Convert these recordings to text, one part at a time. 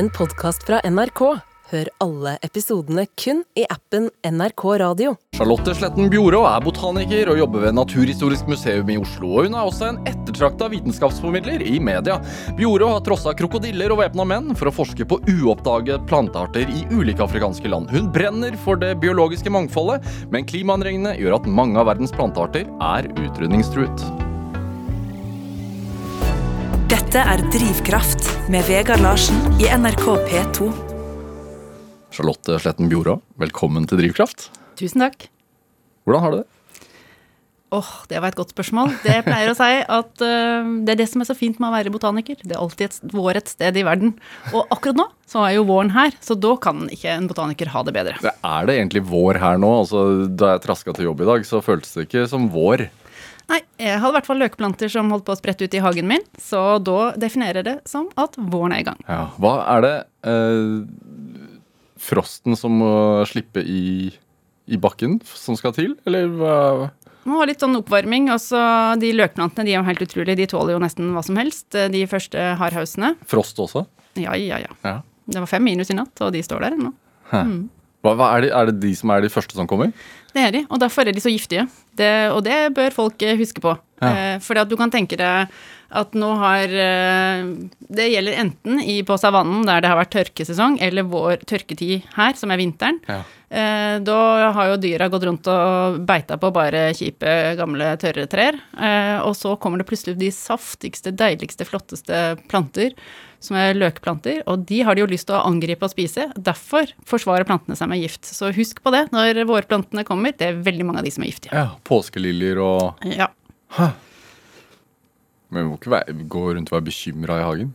en podkast fra NRK. Hør alle episodene kun i appen NRK Radio. Charlotte Sletten Bjorå er botaniker og jobber ved Naturhistorisk museum i Oslo. Og hun er også en ettertrakta vitenskapsformidler i media. Bjorå har trossa krokodiller og væpna menn for å forske på uoppdagede plantearter i ulike afrikanske land. Hun brenner for det biologiske mangfoldet, men klimaendringene gjør at mange av verdens plantearter er utrydningstruet. Dette er Drivkraft med Vegard Larsen i NRK P2. Charlotte Sletten Bjorå, velkommen til Drivkraft. Tusen takk. Hvordan har du det? Åh, Det var et godt spørsmål. Det jeg pleier å si at uh, det er det som er så fint med å være botaniker. Det er alltid et, vår et sted i verden. Og akkurat nå så er jo våren her, så da kan ikke en botaniker ha det bedre. Er det egentlig vår her nå? Altså, da jeg traska til jobb i dag, så føltes det ikke som vår. Nei, jeg hadde i hvert fall løkplanter som holdt på å sprette ut i hagen min, så da definerer jeg det som at våren er i gang. Ja. Hva er det eh, frosten som må slippe i, i bakken som skal til, eller hva? Må ha litt sånn oppvarming. Også De løkplantene de er jo helt utrolige. De tåler jo nesten hva som helst. De første hardhausene. Frost også? Ja, ja, ja. Ja. Det var fem minus i natt, og de står der ennå. Hva, hva er, det, er det de som er de første som kommer? Det er de, og derfor er de så giftige. Det, og det bør folk eh, huske på. Ja. Eh, fordi at du kan tenke deg at nå har eh, Det gjelder enten i, på savannen der det har vært tørkesesong, eller vår tørketid her, som er vinteren. Ja. Eh, da har jo dyra gått rundt og beita på bare kjipe, gamle, tørre trær. Eh, og så kommer det plutselig de saftigste, deiligste, flotteste planter, som er løkplanter. Og de har de jo lyst til å angripe og spise. Derfor forsvarer plantene seg med gift. Så husk på det når vårplantene kommer. Det er veldig mange av de som er giftige. Ja, Påskeliljer og Ja. Men vi må ikke være, gå rundt og være bekymra i hagen.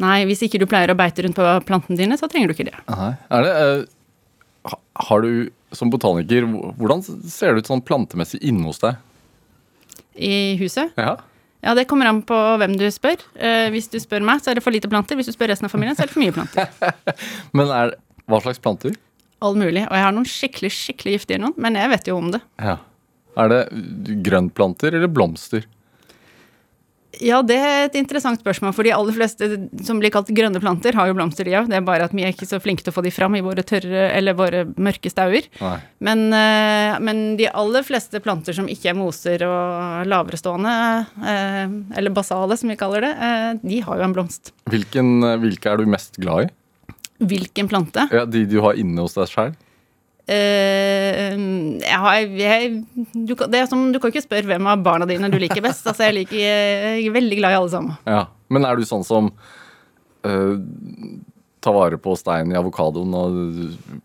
Nei, hvis ikke du pleier å beite rundt på plantene dine, så trenger du ikke det. Nei. Er det, Uh, har du som botaniker Hvordan ser det ut sånn plantemessig inne hos deg? I huset? Ja. Ja, det kommer an på hvem du spør. Eh, hvis du spør meg, så er det for lite planter. Hvis du spør resten av familien, så er det for mye planter. Men er, hva slags planter? All mulig. Og jeg har noen skikkelig, skikkelig giftige noen, men jeg vet jo om det. Ja. Er det grønnplanter eller blomster? Ja, det er et interessant spørsmål, for de aller fleste som blir kalt grønne planter, har jo blomster, de òg. Det er bare at vi er ikke så flinke til å få de fram i våre tørre eller våre mørke stauer. Men, eh, men de aller fleste planter som ikke er moser og laverestående, eh, eller basale som vi kaller det, eh, de har jo en blomst. Hvilken, hvilke er du mest glad i? Hvilken plante? Ja, De du har inne hos deg sjøl? Eh, jeg har, jeg, du, kan- det er som, du kan ikke spørre hvem av barna dine du liker best. Altså, jeg, liker, jeg er veldig glad i alle sammen. Ja. Men er du sånn som uh, tar vare på steinen i avokadoen og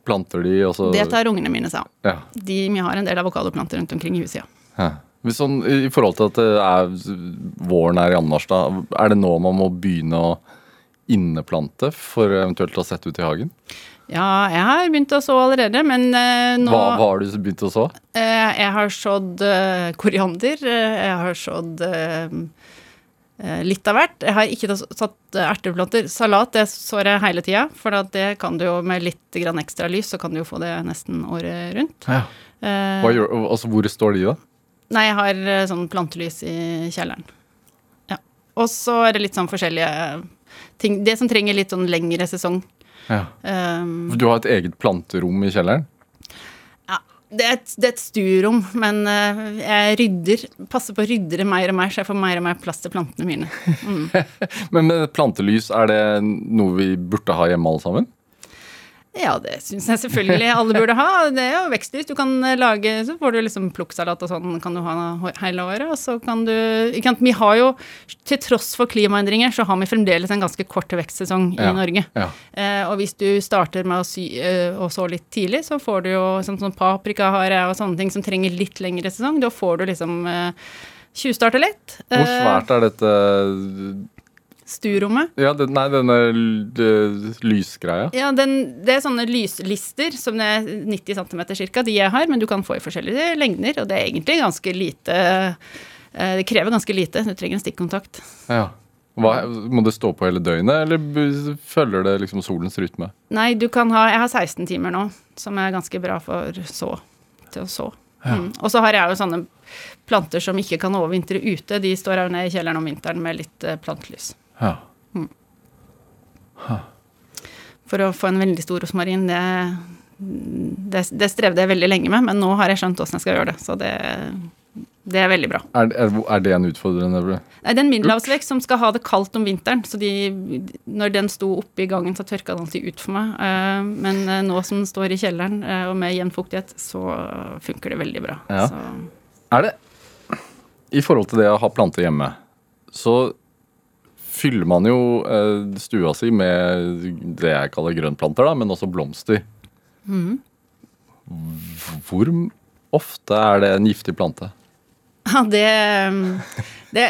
planter de, og så Det tar ungene mine seg av. ja. De, vi har en del avokadoplanter rundt omkring i huset, ja. Ja. Sånn, I forhold til at det er våren er i anmarsj, er det nå man må begynne å inneplante for eventuelt å sette ut i hagen? Ja, jeg har begynt å så allerede, men eh, nå Hva, hva har du begynt å så? eh, Jeg har sådd eh, koriander, jeg har sådd litt av hvert. Jeg har ikke satt erteplanter. Salat det sår jeg hele tida, for at det kan du jo med litt grann ekstra lys, så kan du jo få det nesten året rundt. Ja. Eh, Hva gjør, altså, hvor står de, da? Nei, jeg har sånn plantelys i kjelleren. Ja. Og så er det litt sånn forskjellige ting. Det som trenger litt sånn lengre sesong. Ja. Um, Du har et eget planterom i kjelleren? ja, det er et, det er et stuerom, men uh, jeg rydder, passer på å rydde det mer og mer, så jeg får mer og mer plass til plantene mine. Men med plantelys, er det noe vi burde ha hjemme alle sammen? Ja, det syns jeg selvfølgelig alle burde ha. Det er jo vekstlys. Du kan eh, lage Så får du liksom plukksalat og sånn kan du ha hele året. Og så kan du ikke sant, Vi har jo, til tross for klimaendringer, så har vi fremdeles en ganske kort vekstsesong i Ja, Norge. ja. Eh, og hvis du starter med å sy eh, og så litt tidlig, så får du jo sånn sånn paprikahare og sånne ting som trenger litt lengre sesong. Da får du liksom eh, tjuvstarte litt. Hvor Eh, svært er dette Stuerommet. Ja, den, nei, denne lysgreia. Ja, den, det er sånne lyslister som det er 90 cm cirka, de jeg har, men du kan få i forskjellige lengder, og det er egentlig ganske lite eh, Det krever ganske lite. Du trenger en stikkontakt. Ja. Hva, må det stå på hele døgnet, eller følger det liksom solens rytme? Nei, du kan ha Jeg har 16 timer nå, som er ganske bra for så. Til å så. Mm. Og så har jeg jo sånne planter som ikke kan overvintre ute. De står her nede i kjelleren om vinteren med litt eh, plantelys. Ja. for å få en veldig stor rosmarin, det, det, det strevde jeg veldig lenge med, men nå har jeg skjønt åssen jeg skal gjøre det. Så det, det er veldig bra. Er, er, er det en utfordrende Nei, Det er en middelhavsvekst som skal ha det kaldt om vinteren. Så de, når den sto oppe i gangen, så tørka den alltid ut for meg. Eh, Men eh, nå som den står i kjelleren eh, og med jevn fuktighet, så funker det veldig bra. Ja. Så, Er det I forhold til det å ha planter hjemme, så fyller man jo eh, stua si med det jeg kaller grønnplanter, da, men også blomster. Hvor ofte er det en giftig plante? ja, det, det,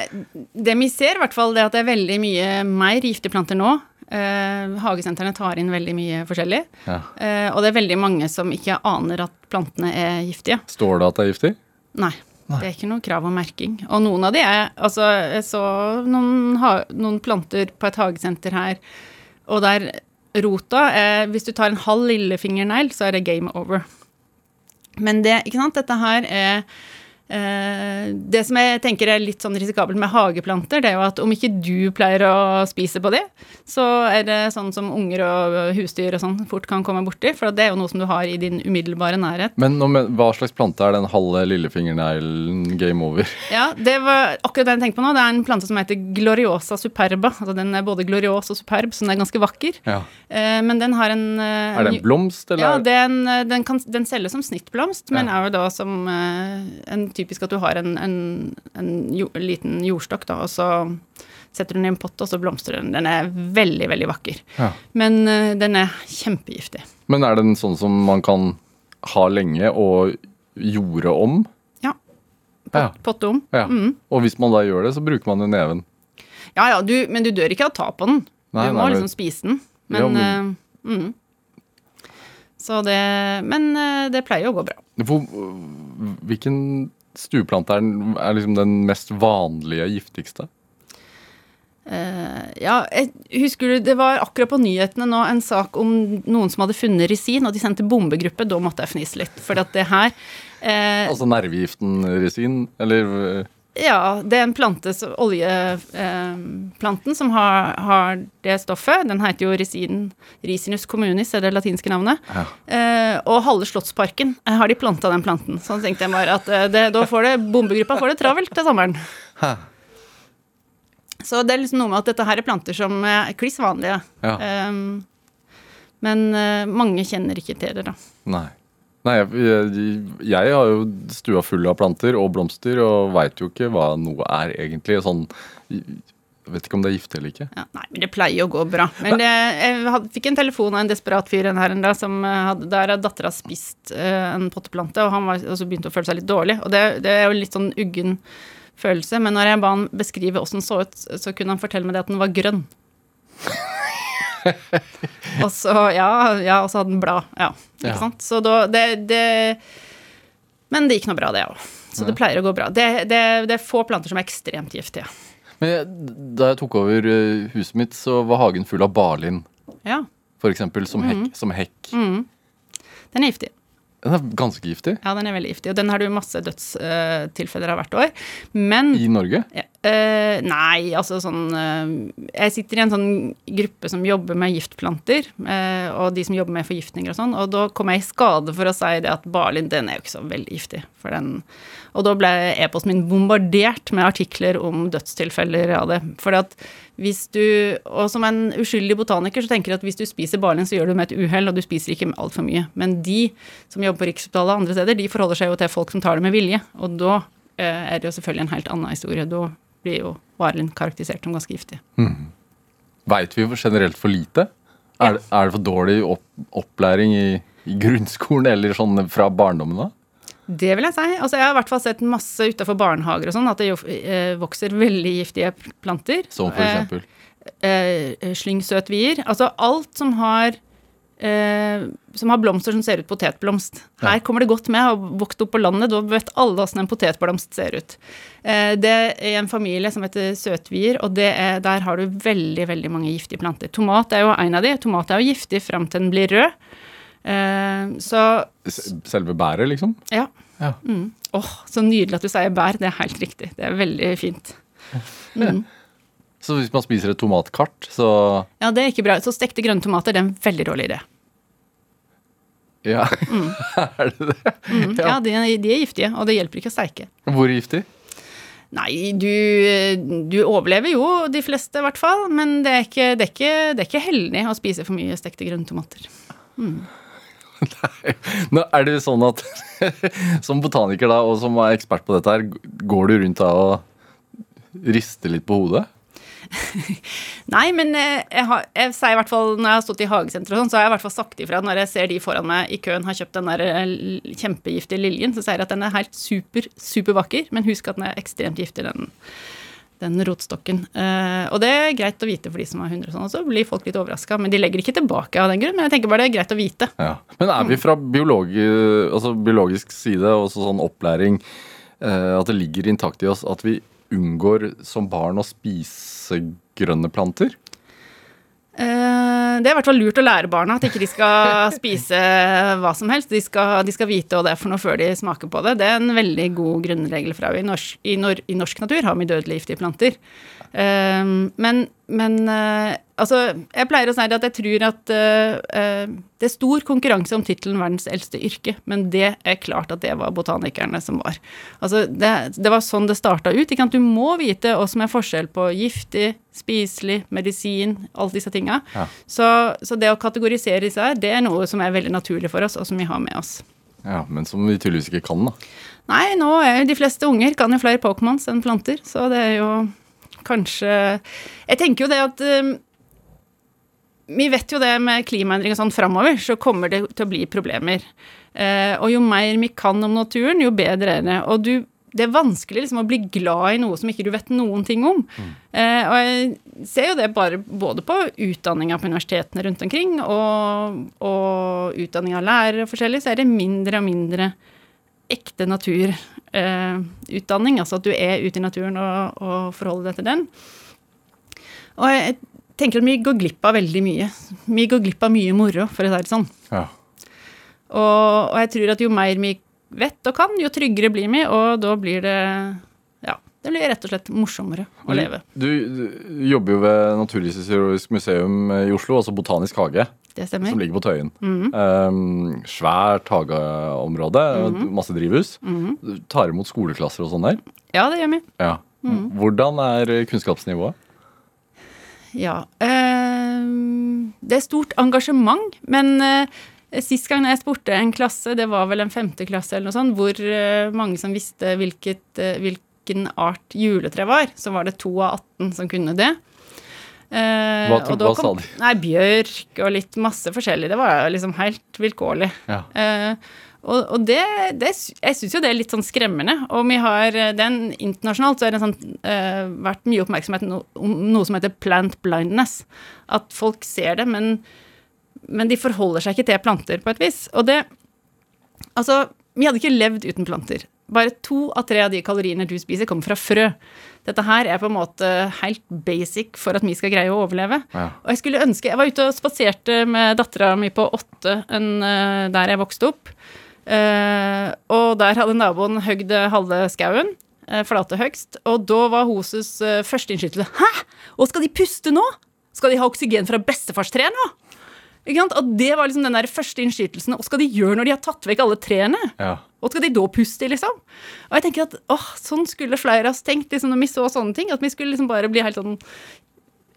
det vi ser, i hvert fall, det at det er veldig mye mer giftige planter nå. Eh, hagesentrene tar inn veldig mye forskjellig. Ja. Eh, og det er veldig mange som ikke aner at plantene er giftige. Står det at det er giftig? Nei. Det er ikke noe krav om merking. Og noen av de er Altså, jeg så noen, ha, noen planter på et hagesenter her, og der rota er Hvis du tar en halv lillefingernegl, så er det game over. Men det, ikke sant, dette her er eh, Det som jeg tenker er litt sånn risikabelt med hageplanter, det er jo at om ikke du pleier å spise på de, så er det sånn som unger og husdyr og sånn fort kan komme borti, for det er jo noe som du har i din umiddelbare nærhet. Men hva slags plante er den halve lillefingerneglen game over? Ja, det var akkurat det jeg tenkte på nå. Det er en plante som heter gloriosa superba. Altså den er både glorios og superb, så den er ganske vakker. Ja. Eh, men den har en eh, Er det en blomst, eller? Ja, det- det en, eh, den, kan, den selges som snittblomst, men Ja. er jo da som eh, en typisk at du har en, en, en jo, liten jordstokk, da, og så setter du den i en pott, og så blomstrer den. Den er veldig, veldig vakker. Ja. Men uh, den er kjempegiftig. Men er den sånn som man kan ha lenge og jorde om? Ja. Ja. Potte om. ja. Mm. Og hvis man da gjør det, så bruker man jo neven. Ja ja, du, men du dør ikke av ta på den. Nei, du må nei, liksom spise den. Men, Ja, eh, mm. Så det Men eh, det pleier å gå bra. Hvor, hvilken stueplante er, liksom den mest vanlige, giftigste? Uh, ja, jeg husker du, det var akkurat på nyhetene nå en sak om noen som hadde funnet resin, og de sendte bombegruppe. Da måtte jeg fnise litt. For at det her uh, Altså nervegiften resin, eller øh, Ja, det er en plante, oljeplanten, oljeplanten, som har, har det stoffet. Den heter jo resin, Risinus communis, er det latinske navnet. Ja. Eh, og halve Slottsparken eh, har de planta den planten. Så tenkte jeg bare at eh, det, da får det, bombegruppa får det travelt til sommeren. Ha. Så det er liksom noe med at dette her er planter som er kliss vanlige. Ja. Um, men eh, mange kjenner ikke til det, da. Nei. Nei, jeg, jeg, har jo stua full av planter og blomster og veit jo ikke hva noe er egentlig. Sånn Jeg vet ikke om det er giftig eller ikke. Ja, nei, men det pleier å gå bra. Men det, jeg had, fikk en telefon av en desperat fyr en her en dag som eh, hadde, der hadde dattera spist uh, en potteplante, og han var, og så begynte å føle seg litt dårlig. Og det, det er jo litt sånn uggen følelse, men når jeg ba han beskrive åssen den så ut, så kunne han fortelle meg det at den var grønn. og så, ja, ja, og så hadde den blad. Ja, ikke Ja. sant. Så da det, det Men det gikk nå bra, det òg. Så det pleier å gå bra. Det, det, det er få planter som er ekstremt giftige. Men da jeg tok over øh, huset mitt, så var hagen full av barlind. Ja. For eksempel som hekk. Som hekk. Den er giftig. Den er ganske giftig. Ja, den er veldig giftig. Og den har du masse dødstilfeller av hvert år. Men I Norge. ja, eh, Nei, altså sånn uh, Jeg sitter i en sånn gruppe som jobber med giftplanter, uh, og de som jobber med forgiftninger og sånn, og da kom jeg i skade for å si det at barlind, den er jo ikke så veldig giftig. For den, og da ble e-posten min bombardert med artikler om dødstilfeller av det. For at hvis du Og som en uskyldig botaniker så tenker jeg at hvis du spiser barlind, så gjør du det med et uhell, og du spiser ikke altfor mye. Men de som jobber på Rikshospitalet og andre steder, de forholder seg jo til folk som tar det med vilje. Og da er det jo selvfølgelig en helt annen historie. Da blir jo barlin karakterisert som ganske giftig. Veit vi generelt for lite? Er, det, er det for dårlig opp, opplæring i, i grunnskolen eller sånn fra barndommen av? Det vil jeg si. Altså, jeg har i hvert fall sett masse utafor barnehager og sånn, at det jo, eh, vokser veldig giftige planter. Som for eksempel? Eh, eh, slyngsøtvier. Altså alt som har eh, som har blomster som ser ut potetblomst. Her kommer det godt med. Har vokst opp på landet, da vet alle åssen en potetblomst ser ut. Eh, det er en familie som heter søtvier, og det er, der har du veldig veldig mange giftige planter. Tomat er jo en av de. Tomat er jo giftig fram til den blir rød. Eh, så Selve bæret, liksom? ja. Ja. Mm. Oh, så nydelig at du sier bær. Det er helt riktig. Det er veldig fint. Mm. Så hvis man spiser et tomatkart, så Ja, det er ikke bra. Så stekte grønne tomater, det er en veldig dårlig idé. Ja. er det det? Mm, ja, de, de er giftige, og det hjelper ikke å steike. Hvor giftig? Nei, du, du overlever jo, de fleste i hvert fall, men det er, ikke, det, er ikke, det er ikke heldig å spise for mye stekte grønne tomater. Nå er det jo sånn at som botaniker da, og som er ekspert på dette her, går du rundt da og rister litt på hodet? Nei, men eh, jeg, har, jeg sier i hvert fall når jeg har stått i hagesenteret og sånn, så har jeg i hvert fall sagt ifra når jeg ser de foran meg i køen har kjøpt den der eh, kjempegiftige liljen, så sier jeg at den er helt super, super vakker, men husk at den er ekstremt giftig, den, den rotstokken. Eh, og det er greit å vite for de som har 100 sånn, og så blir folk litt overraska, men de legger ikke tilbake av den grunn, men jeg tenker bare det er greit å vite. Ja. Men er vi fra biologi, altså biologisk side, og også sånn opplæring, eh, at det ligger intakt i oss at vi unngår som barn å spise grønne planter? Eh, det er i hvert fall lurt å lære barna at ikke de skal spise hva som helst. De skal, de skal vite hva det er for noe før de smaker på det. Det er en veldig god grunnregel fra i norsk, i, nor, i norsk natur har vi dødelig giftige planter. Eh, men men eh, altså, jeg pleier å si at jeg tror at eh, eh, det er stor konkurranse om tittelen 'verdens eldste yrke', men det er klart at det var botanikerne som var. Altså, det, det var sånn det starta ut. Ikke? Du må vite hva som er forskjell på giftig, spiselig, medisin, alle disse tinga. Ja. Så, så det å kategorisere disse her, det er noe som er veldig naturlig for oss, og som vi har med oss. Ja, Men som vi tydeligvis ikke kan, da. Nei, nå er jo de fleste unger kan jo flere Pokémons enn planter, så det er jo kanskje Jeg tenker jo det at um, Vi vet jo det med klimaendring og sånn framover, så kommer det til å bli problemer. Uh, og jo mer vi kan om naturen, jo bedre er det. Og du, det er vanskelig liksom å bli glad i noe som ikke du vet noen ting om. Eh, og jeg ser jo det bare både på utdanninga på universitetene rundt omkring, og, og utdanning av lærere og forskjellig, så er det mindre og mindre ekte naturutdanning, altså at du er ute i naturen og, og forholder deg til den. Og jeg tenker at vi går glipp av veldig mye. Vi går glipp av mye moro, for å si det sånn. Ja. Og, og jeg tror at jo mer vi vet og kan, jo tryggere blir vi, og da blir det Ja, det blir rett og slett morsommere å leve. Du, du jobber jo ved Naturhistorisk museum i Oslo, altså Botanisk hage, Det som ligger på Tøyen. Mhm. Um, svært hageområde, og masse drivhus. Mm tar imot skoleklasser og sånn der. Ja, det gjør vi. Ja. Mhm. Hvordan er kunnskapsnivået? Ja. eh, det er stort engasjement, men eh, sist gang jeg spurte en klasse, det var vel en femteklasse eller noe sånt, hvor eh, mange som visste hvilket, eh, hvilken art juletre var, så var det to av 18 som kunne det. Eh, Hva hva sa de? Nei, bjørk og litt masse forskjellig. Det var liksom helt vilkårlig. Ja. Eh, og, og det, det Jeg syns jo det er litt sånn skremmende. Og vi har eh, den internasjonalt så har det sånn, eh, vært mye oppmerksomhet no, om noe som heter plant blindness. At folk ser det, men, men de forholder seg ikke til planter på et vis. Og det Altså, vi hadde ikke levd uten planter. Bare to av tre av de kaloriene du spiser, kommer fra frø. Dette her er på en måte helt basic for at vi skal greie å overleve. Ja. Og jeg skulle ønske Jeg var ute og spaserte med dattera mi på åtte eh, der jeg vokste opp. Eh, og der hadde naboen høgd halve skauen. Uh, flate høgst. Og da var Hoses uh, første innskytelse Hæ?! Og skal de puste nå?! Skal de ha oksygen fra bestefarstreet nå?! Og det var liksom den der første innskytelsen. Hva skal de gjøre når de har tatt vekk alle trærne? Ja. Hva skal de da puste i, liksom? Og jeg tenker at åh, sånn skulle flere av oss tenkt liksom, når vi så sånne ting. At vi skulle liksom bare bli helt sånn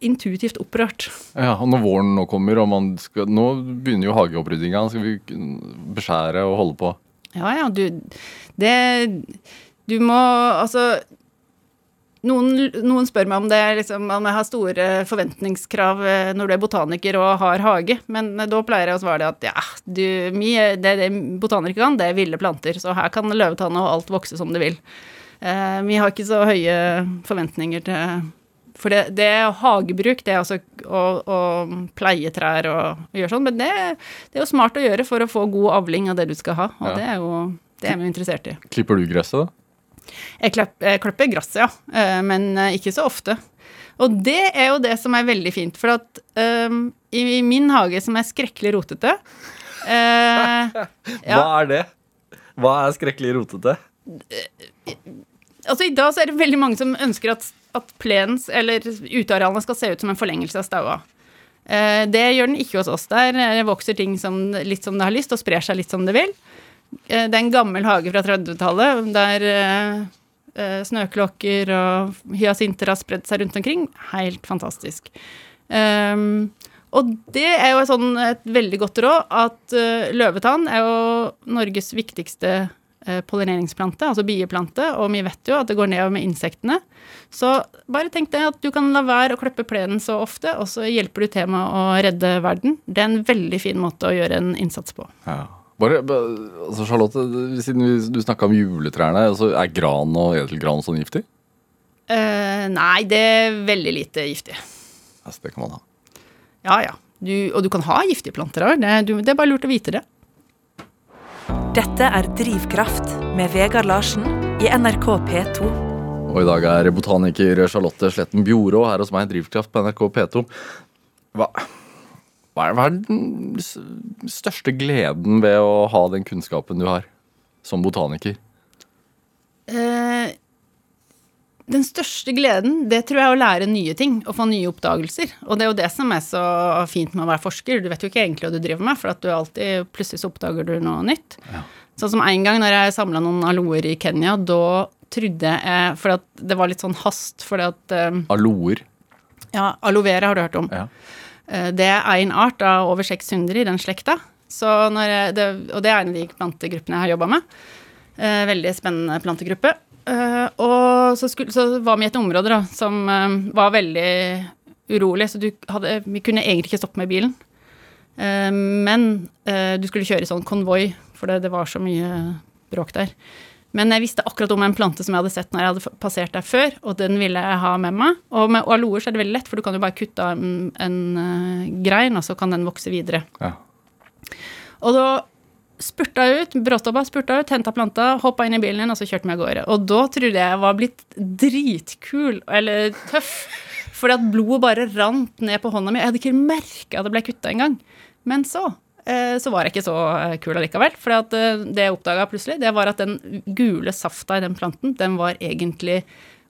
intuitivt opprørt. ja, og når våren nå kommer, og man skal Nå begynner jo hageoppryddinga. Skal vi beskjære og holde på? Ja, ja, du Det Du må Altså noen, noen spør meg om det liksom, om jeg har store forventningskrav eh, når du er botaniker og har hage, men da pleier jeg å svare det at ja, du, mye, det, det botanikere kan, det er ville planter, så her kan løvetann og alt vokse som det vil. Eh, vi har ikke så høye forventninger til For det, det er hagebruk, det er altså å, å pleie trær og, og gjøre sånn, men det, det er jo smart å gjøre for å få god avling av det du skal ha, og Ja. det er jo det er vi interessert i. Klipper du gresset, da? Jeg, klipper gresset, ja, eh, men eh, ikke så ofte. Og det er jo det som er veldig fint, for at um, i i min hage, som er skrekkelig rotete uh, ja, Hva er det? Hva er skrekkelig rotete? Altså I dag så er det veldig mange som ønsker at at plens, eller utearealene skal se ut som en forlengelse av staua. Uh, det gjør den ikke hos oss. Der Det vokser ting som, litt som det har lyst, og sprer seg litt som det vil. Eh, det er en gammel hage fra 30-tallet der eh, eh, snøklokker og hyasinter har spredd seg rundt omkring. Helt fantastisk. Um, og det er jo et, sånn, et veldig godt råd at løvetann er jo Norges viktigste pollineringsplante, altså bieplante, og vi vet jo at det går nedover med insektene. Så bare tenk deg at du kan la være å klippe plenen så ofte, og så hjelper du til med å redde verden. Det er en veldig fin måte å gjøre en innsats på. Ja. Bare, altså Charlotte, siden vi, du snakka om juletrærne, altså er gran og edelgran sånn giftig? Uh, nei, det er veldig lite giftig. Altså, det kan man ha. Ja, ja. Du, og du kan ha giftige planter òg. Det, det er bare lurt å vite det. Dette er Drivkraft med Vegard Larsen i NRK P2. Og i dag er botaniker Charlotte Sletten Bjorå her hos meg i Drivkraft på NRK P2. Hva, hva, er, hva er den største gleden ved å ha den kunnskapen du har som botaniker? Eh, den største gleden, det tror jeg er å lære nye ting og få nye oppdagelser. Og det er jo det som er så fint med å være forsker. Du vet jo ikke egentlig hva du driver med, for at du alltid plutselig så oppdager du noe nytt. Sånn som en gang når jeg samla noen aloer i Kenya, da trodde jeg For det var litt sånn hast, fordi at eh, Aloer. Ja, aloe vera har du hørt om. Ja. Eh, Det er én art av over 600 i den slekta. Det, og det er en av de plantegruppene jeg har jobba med. Eh, veldig spennende plantegruppe. Eh, og så, skulle, så var vi i et område da, som var veldig urolig, så hadde, vi kunne egentlig ikke stoppe med bilen. Men du skulle kjøre i sånn konvoi, for det, det var så mye bråk der. Men jeg visste akkurat om en plante som jeg hadde sett når jeg hadde passert der før, og den ville jeg ha med meg. Og med aloer så er det veldig lett, for du kan jo bare kutte av en, en eh, grein, og så kan den vokse videre. Ja. Og da spurta ut, bråstoppa, spurta ut, henta planta, hoppa inn i bilen igjen, og så kjørte vi av gårde. Og da trodde jeg jeg var blitt dritkul, eller tøff, fordi at blodet bare rant ned på hånda mi. Jeg hadde ikke merka det ble kutta engang. Men så så var jeg ikke så eh, kul allikevel. For det jeg oppdaga plutselig, det var at den gule safta i den planten, den var egentlig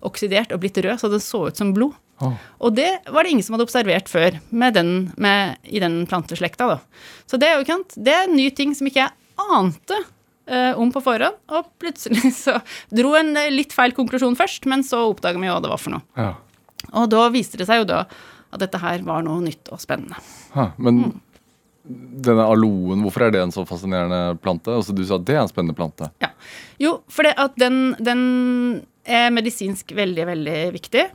oksidert og blitt rød, så den så ut som blod. Oh. Og det var det ingen som hadde observert før med den, med, i den planteslekta. Da. Så det er jo ikke sant, det er en ny ting som ikke jeg ante eh, om på forhånd. Og plutselig så dro en eh, litt feil konklusjon først, men så oppdaga vi jo hva det var for noe. Ja. Og da viste det seg jo da at dette her var noe nytt og spennende. Ha, men denne aloen, hvorfor er det en så fascinerende plante? Altså, du sa at det er en spennende plante. Ja. Jo, for det at den, den er medisinsk veldig, veldig viktig.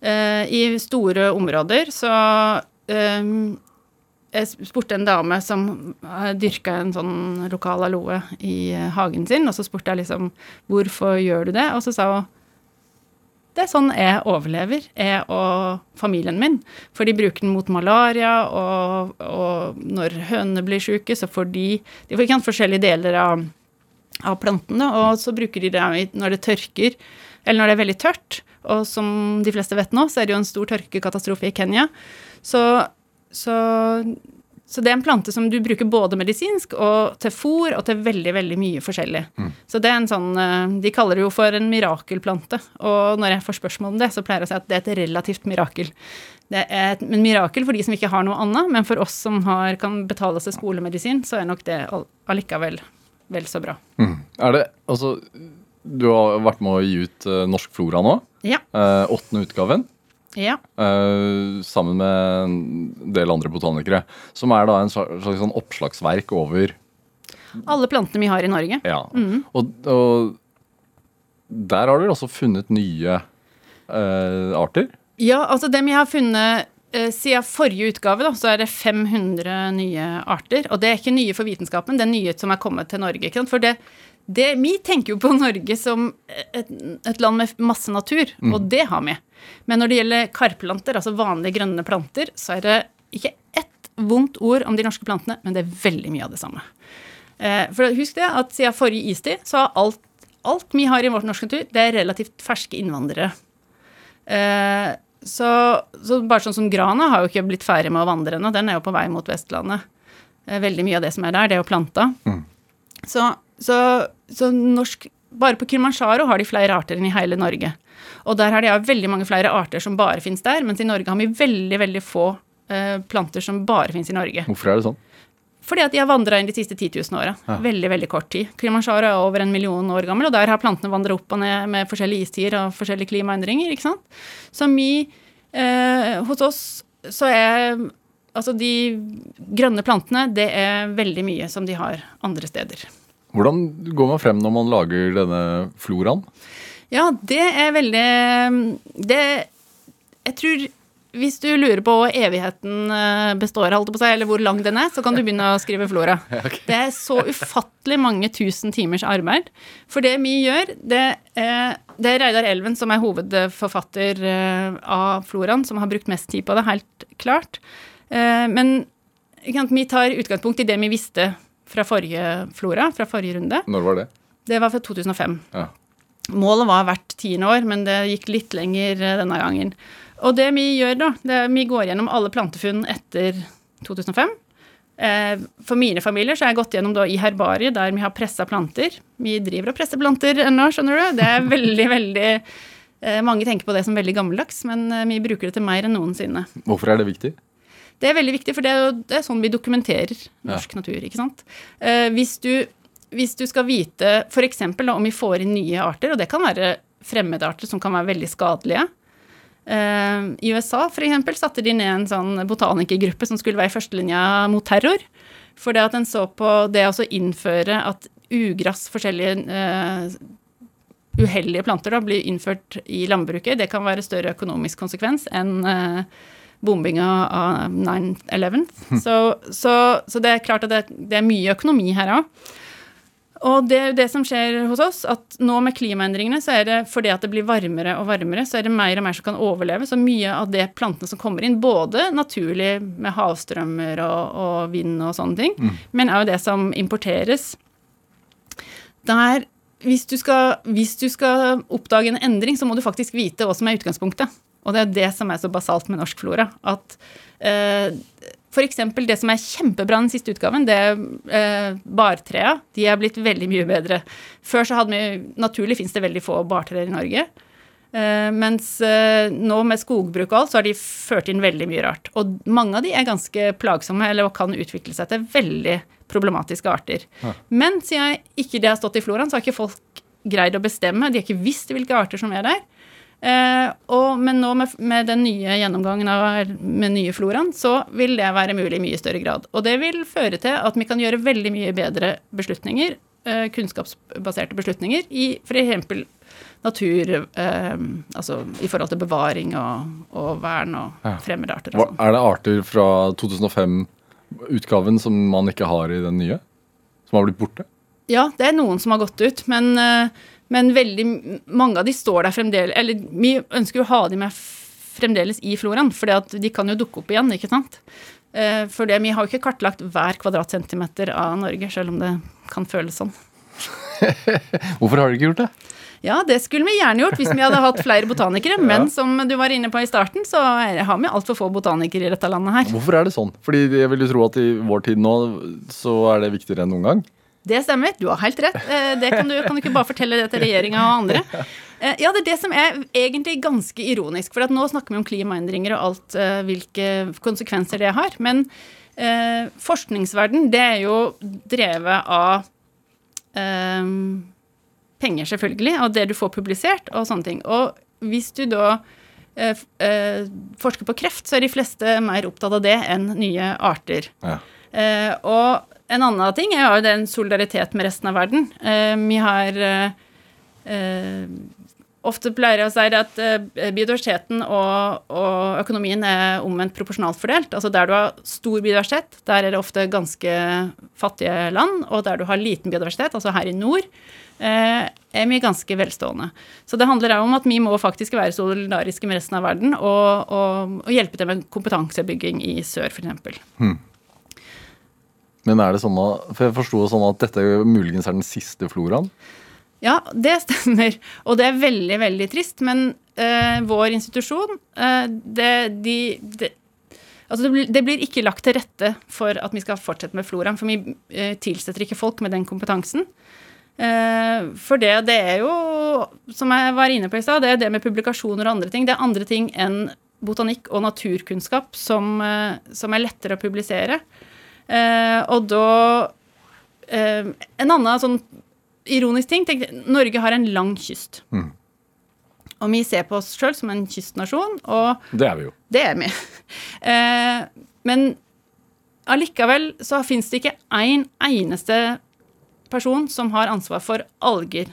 Eh, I store områder så eh, Jeg spurte en dame som dyrka en sånn lokal aloe i eh, hagen sin, og så spurte jeg liksom hvorfor gjør du det? Og så sa hun det er sånn jeg overlever, jeg og familien min. For de bruker den mot malaria, og, og når hønene blir syke, så får de De får ikke forskjellige deler av, av planten, og så bruker de det når det tørker, eller når det er veldig tørt. Og som de fleste vet nå, så er det jo en stor tørkekatastrofe i Kenya. Så, så, så det er en plante som du bruker både medisinsk og til fôr og til veldig, veldig mye forskjellig. Så det er en sånn eh, De kaller det jo for en mirakelplante. Og når jeg får spørsmål om det, så pleier jeg å si at det er et relativt mirakel. Det er et men mirakel for de som ikke har noe annet, men for oss som har, kan betale seg skolemedisin, så er nok det allikevel vel så bra. Mm. Er det, altså, du har vært med å gi ut eh, Norsk Flora nå. Ja. eh, åttende utgaven. Ja. Uh, sammen med en del andre botanikere. Som er da en slags, slags sånn oppslagsverk over Alle plantene vi har i Norge. Ja. Og, og der har dere også funnet nye uh, arter. Ja, altså det vi har funnet eh, siden forrige utgave, da, så er det 500 nye arter. Og det er ikke nye for vitenskapen, det er nye som er kommet til Norge. Ikke sant? For det, det, vi tenker jo på Norge som et, et land med masse natur, og det har vi. Men når det gjelder karplanter, altså vanlige grønne planter, så er det ikke ett vondt ord om de norske plantene, men det er veldig mye av det samme. Eh, for husk det, at siden forrige istid, så har alt, alt vi har i vår norske natur, det er relativt ferske innvandrere. Eh, så, så bare sånn som grana har jo ikke blitt ferdig med å vandre ennå, den er jo på vei mot Vestlandet. Eh, veldig mye av det som er der, det er jo planta. Så, så, så norsk bare på Kilimanjaro har de flere arter enn i hele Norge. Og der har de veldig mange flere arter som bare fins der, mens i Norge har vi veldig, veldig få eh, planter som bare fins i Norge. Hvorfor er det sånn? Fordi at de har vandra inn de siste 10 000 åra. Ja. Veldig, veldig kort tid. Kilimanjaro er over en million år gammel, og der har plantene vandra opp og ned med forskjellige istider og forskjellige klimaendringer, ikke sant. Så vi eh, Hos oss så er Altså, de grønne plantene, det er veldig mye som de har andre steder. Hvordan går man frem når man lager denne floraen? Ja, det er veldig Det Jeg tror hvis du lurer på hva evigheten eh, består av, eller hvor lang den er, så kan du begynne å skrive flora. Det er så ufattelig mange tusen timers arbeid. For det vi gjør, det er, det er Reidar Elven som er hovedforfatter eh, av floraen, som har brukt mest tid på det, helt klart. Eh, Men vi tar utgangspunkt i det vi visste fra forrige flora, fra forrige runde. Når var det? Det var fra 2005. Ja. Målet var hvert tiende år, men det gikk litt lenger eh, denne gangen. Og det vi gjør da, det vi går gjennom alle plantefunn etter 2005. Eh, For mine familier så har jeg gått gjennom da i herbariet der vi har pressa planter. Vi driver og presser planter ennå, skjønner du. Det er veldig, veldig eh, Mange tenker på det som veldig gammeldags, men vi bruker det til mer enn noensinne. Hvorfor er det viktig? Det er veldig viktig, for det er, jo, det er sånn vi dokumenterer norsk natur. ikke sant? Eh, hvis, du, hvis du skal vite f.eks. om vi får inn nye arter, og det kan være fremmedarter som kan være veldig skadelige. Eh, I USA for eksempel, satte de ned en sånn botanikergruppe som skulle være i førstelinja mot terror. For det at en så på det å innføre at ugress, forskjellige eh, uheldige planter, da, blir innført i landbruket, det kan være større økonomisk konsekvens enn eh, bombinga av 9-11. Så, så, så det er klart at det, det er mye økonomi her òg. Og det er jo det som skjer hos oss, at nå med klimaendringene, så er det fordi at det blir varmere og varmere, så er det mer og mer som kan overleve. Så mye av det plantene som kommer inn, både naturlig med havstrømmer og, og vind og sånne ting, men òg det som importeres, der hvis du, skal, hvis du skal oppdage en endring, så må du faktisk vite hva som er utgangspunktet. Og det er det som er så basalt med norsk flora. At eh, f.eks. det som er kjempebra den siste utgaven, det er eh, bartrea. De er blitt veldig mye bedre. Før så hadde vi Naturlig fins det veldig få bartrær i Norge. Eh, mens eh, nå med skogbruk og alt, så har de ført inn veldig mye rart. Og mange av de er ganske plagsomme, eller kan utvikle seg til veldig problematiske arter. Men siden ikke det har stått i floraen, så har ikke folk greid å bestemme. De har ikke visst hvilke arter som er der. Eh, og, men nå med, med den nye gjennomgangen av med nye floraen, så vil det være mulig i mye større grad. Og det vil føre til at vi kan gjøre veldig mye bedre beslutninger, eh, kunnskapsbaserte beslutninger, i f.eks. natur, eh, altså i forhold til bevaring og, og vern og Ja. fremmede arter og sånn. er det arter fra 2005-utgaven som man ikke har i den nye? Som har blitt borte? Ja, det er noen som har gått ut, men, eh, men veldig mange av de står der fremdeles Eller vi ønsker jo å ha de med fremdeles i floraen, for de kan jo dukke opp igjen, ikke sant. Eh, For det, vi har jo ikke kartlagt hver kvadratcentimeter av Norge, selv om det kan føles sånn. Hvorfor har du ikke gjort det? Ja, det skulle vi gjerne gjort hvis vi hadde hatt flere botanikere, men som du var inne på i starten, så har vi altfor få botanikere i dette landet her. Hvorfor er det sånn? Fordi jeg vil jo tro at i vår tid nå så er det viktigere enn noen gang. Det stemmer, du har helt rett. Eh, Det kan du, kan du ikke bare fortelle det til regjeringa og andre. Eh, Ja, det er det som er egentlig ganske ironisk, for at nå snakker vi om klimaendringer og alt, eh, hvilke konsekvenser det har. Men eh, forskningsverden, det er jo drevet av eh, penger, selvfølgelig, og det du får publisert og sånne ting. Og hvis du da eh, forsker på kreft, så er de fleste mer opptatt av det enn nye arter. Ja. Eh, og en annen ting er jo den solidaritet med resten av verden. Eh, vi har eh, eh, Ofte pleier jeg å si at biodiversiteten og, og økonomien er omvendt proporsjonalt fordelt. Altså der du har stor biodiversitet, der er det ofte ganske fattige land. Og der du har liten biodiversitet, altså her i nord, er vi ganske velstående. Så det handler om at vi må faktisk være solidariske med resten av verden og, og, og hjelpe til med kompetansebygging i sør, f.eks. Men er det sånn at, For jeg forsto sånn at dette muligens er den siste floraen. Ja, det stemmer. Og det er veldig, veldig trist. Men øh, vår institusjon, øh, det, de, det, altså det, blir, det blir ikke lagt til rette for at vi skal fortsette med floraen, for vi øh, tilsetter ikke folk med den kompetansen. Uh, for det, det er jo, som jeg var inne på i stad, det er det med publikasjoner og andre ting. Det er andre ting enn botanikk og naturkunnskap som, som er lettere å publisere. Eh, og da eh, En annen sånn ironisk ting tenk, Norge har en lang kyst. Mm. Og vi ser på oss sjøl som en kystnasjon, og Det er vi jo. det er vi. Eh, men allikevel så fins det ikke én eneste person som har ansvar for alger.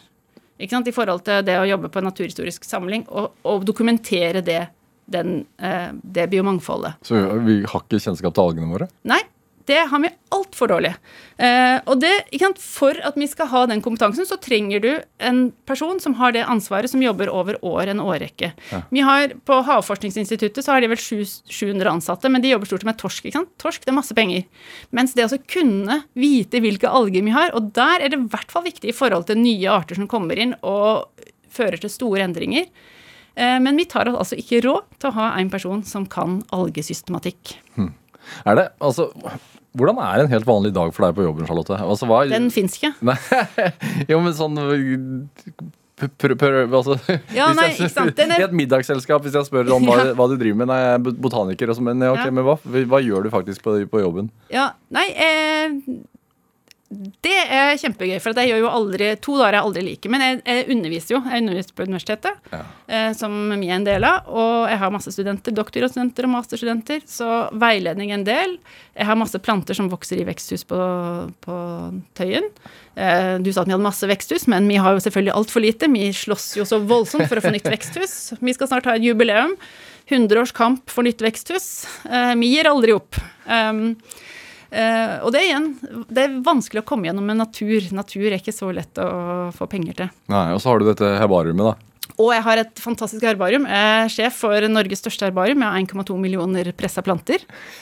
Ikke sant? I forhold til det å jobbe på en naturhistorisk samling og, og dokumentere det, den, eh, det biomangfoldet. Så vi har ikke kjennskap til algene våre? Nei, det har vi altfor dårlig. Eh, og det, sant, For at vi skal ha den kompetansen, så trenger du en person som har det ansvaret, som jobber over år, en årrekke. Ja. Vi har, På Havforskningsinstituttet så har de vel 700 ansatte, men de jobber stort sett med torsk. ikke sant? Torsk, det er masse penger. Mens det å kunne vite hvilke alger vi har, og der er det i hvert fall viktig i forhold til nye arter som kommer inn og fører til store endringer. Eh, Men vi tar altså ikke råd til å ha en person som kan algesystematikk. Er det, altså, Hvordan er en helt vanlig dag for deg på jobben, Charlotte? Altså, hva, Den fins ikke. Nei, jo, men sånn prøv, prøv, altså, Ja, nei, jeg- ikke sant, er- I et middagsselskap, hvis jeg spør om hva, hva du driver med Nei, jeg er botaniker og så, men, ja, ok, Ja. men hva, hva gjør du faktisk på, på jobben? Ja, nei eh, Det er kjempegøy, for jeg gjør jo aldri To dager jeg aldri liker. Men jeg, jeg underviser jo. Jeg underviser på universitetet, Ja. eh, som vi er en del av. Og jeg har masse studenter, doktorgradsstudenter og masterstudenter, så veiledning er en del. Jeg har masse planter som vokser i veksthus på, på Tøyen. Eh, du sa at vi hadde masse veksthus, men vi har jo selvfølgelig altfor lite. Vi slåss jo så voldsomt for å få nytt veksthus. Vi skal snart ha et jubileum. 100 års kamp for nytt veksthus. Eh, vi gir aldri opp. Um, og det er igjen, det er vanskelig å komme gjennom med natur. Natur er ikke så lett å få penger til. Nei, Og så har du dette herbariumet, da. Og jeg har et fantastisk herbarium. Jeg er sjef for Norges største herbarium. Jeg har 1,2 millioner pressa planter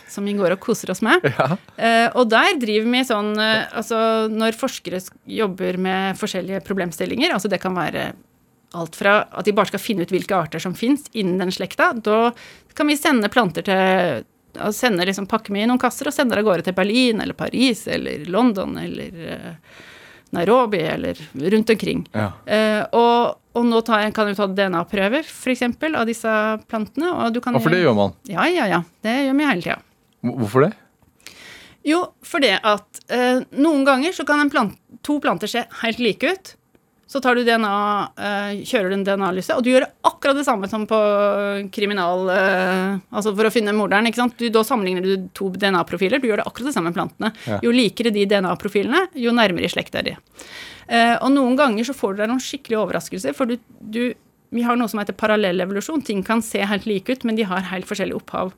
som vi går og koser oss med. Ja. og der driver vi sånn eh, Altså når forskere jobber med forskjellige problemstillinger, altså det kan være alt fra at de bare skal finne ut hvilke arter som fins innen den slekta, da kan vi sende planter til og sende liksom, pakke med i noen kasser og sender av gårde til Berlin eller Paris eller London eller eh, Nairobi eller rundt omkring. Ja. Eh, og, og nå tar, kan du ta DNA-prøver f.eks. av disse plantene. Og du kan, Ja, for det gjør man. Ja, ja, ja. Det gjør vi hele tida. Hvorfor det? Jo, fordi at eh, noen ganger så kan en plant, to planter se helt like ut. Så tar du DNA, eh, kjører du en DNA-lyse, og du gjør akkurat det samme som på kriminal... Eh, altså for å finne morderen, ikke sant. Du, da sammenligner du to DNA-profiler. Du gjør det akkurat det samme med plantene. Ja. Jo likere de DNA-profilene, jo nærmere i slekt er de. Eh, og noen ganger så får du deg noen skikkelige overraskelser, for du, du Vi har noe som heter parallellevolusjon. Ting kan se helt like ut, men de har helt forskjellig opphav.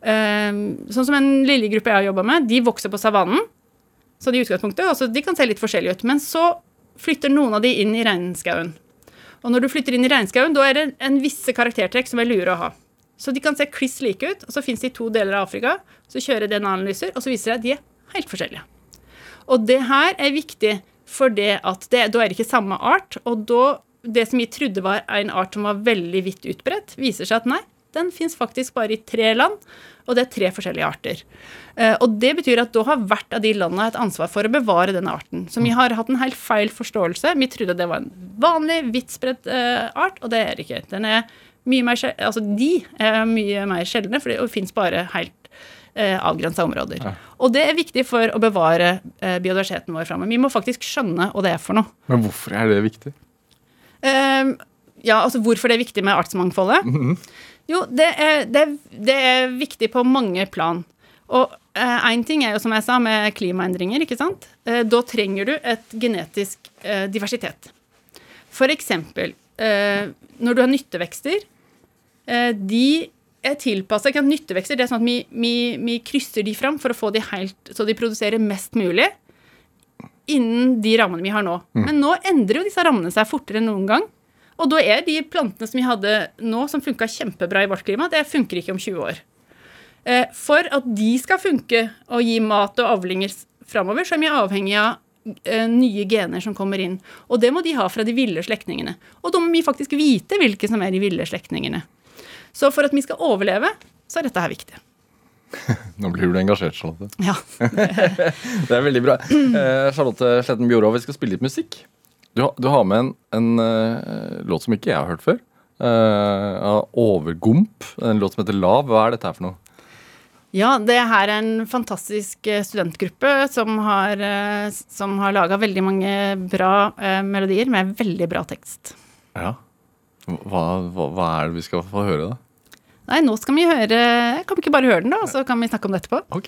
Eh, sånn som en lille gruppe jeg har jobba med, de vokser på savannen. Så de utgangspunktet, altså de kan se litt forskjellige ut. Men så flytter noen av de inn i regnskauen. Og når du flytter inn i regnskauen, da er det en visse karaktertrekk som er lure å ha. Så de kan se kliss like ut, og så fins de i to deler av Afrika. Så kjører DNA-analyser, og så viser det at de er helt forskjellige. Og det her er viktig for det at det, da er det ikke samme art. Og da, det som vi trodde var en art som var veldig vidt utbredt, viser seg at nei, den fins faktisk bare i tre land, og det er tre forskjellige arter. Eh, og det betyr at da har hvert av de landene et ansvar for å bevare denne arten. Så vi har hatt en helt feil forståelse. Vi trodde det var en vanlig, vidtspredt eh, art, og det er det ikke. Den er mye mer, altså de er mye mer sjeldne, for det fins bare helt eh, avgrensa områder. Og det er viktig for å bevare eh, biodiversiteten vår framover. Vi må faktisk skjønne hva det er for noe. Men hvorfor er det viktig? Eh, ja, altså hvorfor det er viktig med artsmangfoldet? Jo, det er, det, det er viktig på mange plan. Og én ting er jo, som jeg sa, med klimaendringer, ikke sant. Eh, da trenger du et genetisk eh, diversitet. For eksempel eh, når du har nyttevekster. Eh, de er tilpassa Nyttevekster det er sånn at vi, vi, vi krysser de fram for å få de helt Så de produserer mest mulig innen de rammene vi har nå. Men nå endrer jo disse rammene seg fortere enn noen gang. Og da er de plantene som vi hadde nå, som funka kjempebra i vårt klima, det funker ikke om 20 år. Eh, For at de skal funke og gi mat og avlinger framover, så er vi avhengig av eh, nye gener som kommer inn. Og det må de ha fra de ville slektningene. Og da må vi faktisk vite hvilke som er de ville slektningene. Så for at vi skal overleve, så er dette her viktig. Nå blir du engasjert, Charlotte. Ja. Det er veldig bra. Eh, Charlotte Sletten Bjorå, vi skal spille litt musikk. Du, du har med en, en uh, låt som ikke jeg har hørt før. Uh, av Overgump. En låt som heter Lav. Hva er dette her for noe? Ja, det her er en fantastisk eh, studentgruppe som har, som har laga veldig mange bra melodier med veldig bra tekst. Ja. Hva, hva, hva er det vi skal få høre, da? Nei, nå skal vi høre Kan vi ikke bare høre den, da, så kan vi snakke om det etterpå? Ok.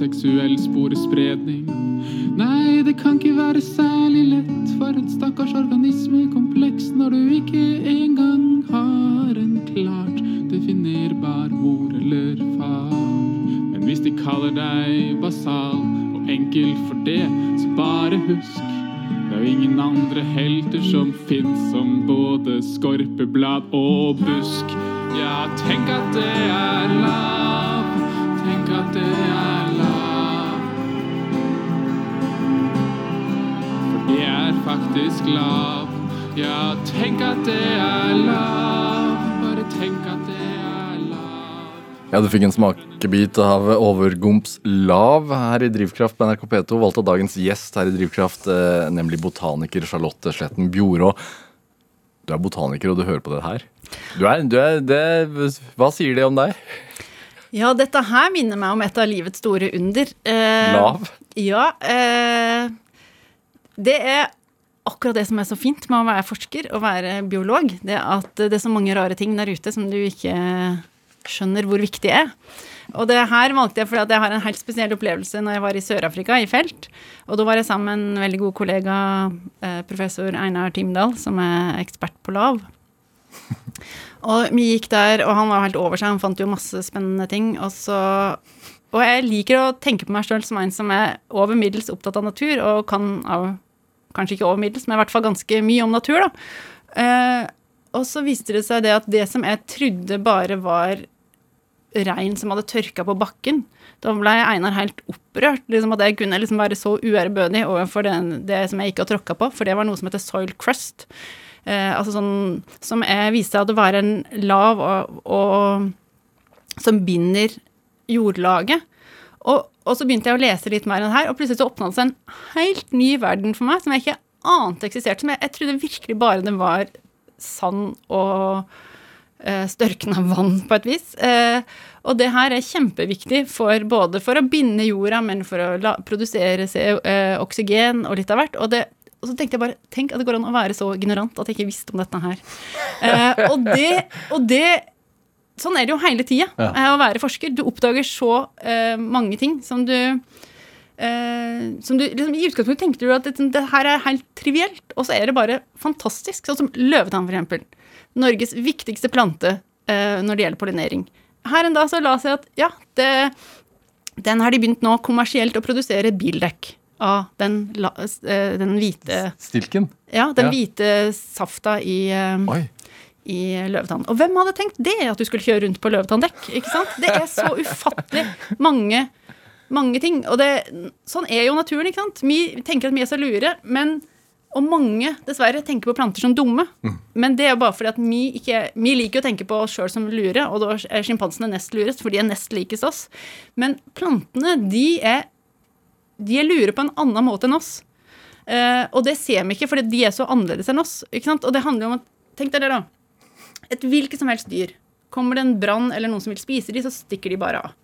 Primært aseksuell sporespredning. Nei, det kan ikke være særlig lav. Ja, tenk at det er lav, bare tenk at det er lav. Ja, du fikk en smakebit av Overgumps Lav her i Drivkraft på NRK P2. Valgt av dagens gjest her i Drivkraft, eh, nemlig botaniker Charlotte Sletten Bjorå. Du er botaniker, og du hører på det her. Du er, du er det, Hva sier det om deg? Ja, dette her minner meg om et av livets store under. Eh, Lav? Ja. Eh, det er akkurat det som er så fint med å være forsker og være biolog. Det at det er så mange rare ting der ute som du ikke skjønner hvor viktig er. Og det her valgte jeg fordi jeg har en helt spesiell opplevelse når jeg var i Sør-Afrika, i felt. Og da var jeg sammen med en veldig god kollega, eh, professor Einar Timdal, som er ekspert på lav. Og vi gikk der, og han var helt over seg, han fant jo masse spennende ting. Og så Og jeg liker å tenke på meg sjøl som en som er over middels opptatt av natur, og kan av Kanskje ikke over middels, men i hvert fall ganske mye om natur, da. Eh, og så viste det seg det at det som jeg trodde bare var rein som hadde tørka på bakken, da ble Einar helt opprørt. Liksom at jeg kunne liksom være så uærbødig overfor den, det som jeg ikke har tråkka på, for det var noe som heter soil crust. Eh, altså sånn som jeg viste seg å være en lav og, og som binder jordlaget. Og, og så begynte jeg å lese litt mer enn det her, og plutselig så åpna det seg en helt ny verden for meg som jeg ikke ante eksisterte. Som jeg, jeg trodde virkelig bare det var sand og eh, størkna vann, på et vis. Eh, og det her er kjempeviktig for både for å binde jorda, men for å la, produsere se, eh, oksygen og litt av hvert. Og, det, og så tenkte jeg bare Tenk at det går an å være så ignorant at jeg ikke visste om dette her. Eh, og, det, og det sånn er det jo hele tida Ja. eh, å være forsker. Du oppdager så uh, mange ting som du uh, som du, liksom, I utgangspunktet tenkte du at det, det her er helt trivielt, og så er det bare fantastisk. Sånn som løvetann, eksempel. Norges viktigste plante uh, når det gjelder pollinering. Her en dag så la seg at ja, det, den har de begynt nå kommersielt å produsere bildekk av den, den hvite Stilken? Ja, den Ja. hvite safta i Oi. I løvetann. Og hvem hadde tenkt det, at du skulle kjøre rundt på løvetanndekk? ikke sant? Det er så ufattelig mange, mange ting. Og det, sånn er jo naturen, ikke sant? Vi tenker at vi er så lure, men og mange dessverre tenker på planter som dumme. Men det er jo bare fordi at vi ikke Vi liker å tenke på oss sjøl som lure, og da er sjimpansene nest lurest, for de er nest likest oss. Men plantene, de er, de er lure på en annen måte enn oss. Eh, og det ser vi ikke, fordi de er så annerledes enn oss. ikke sant? Og det handler jo om at Tenk deg det, da et hvilket som helst dyr. Kommer det en brann eller noen som vil spise de, så stikker de bare av.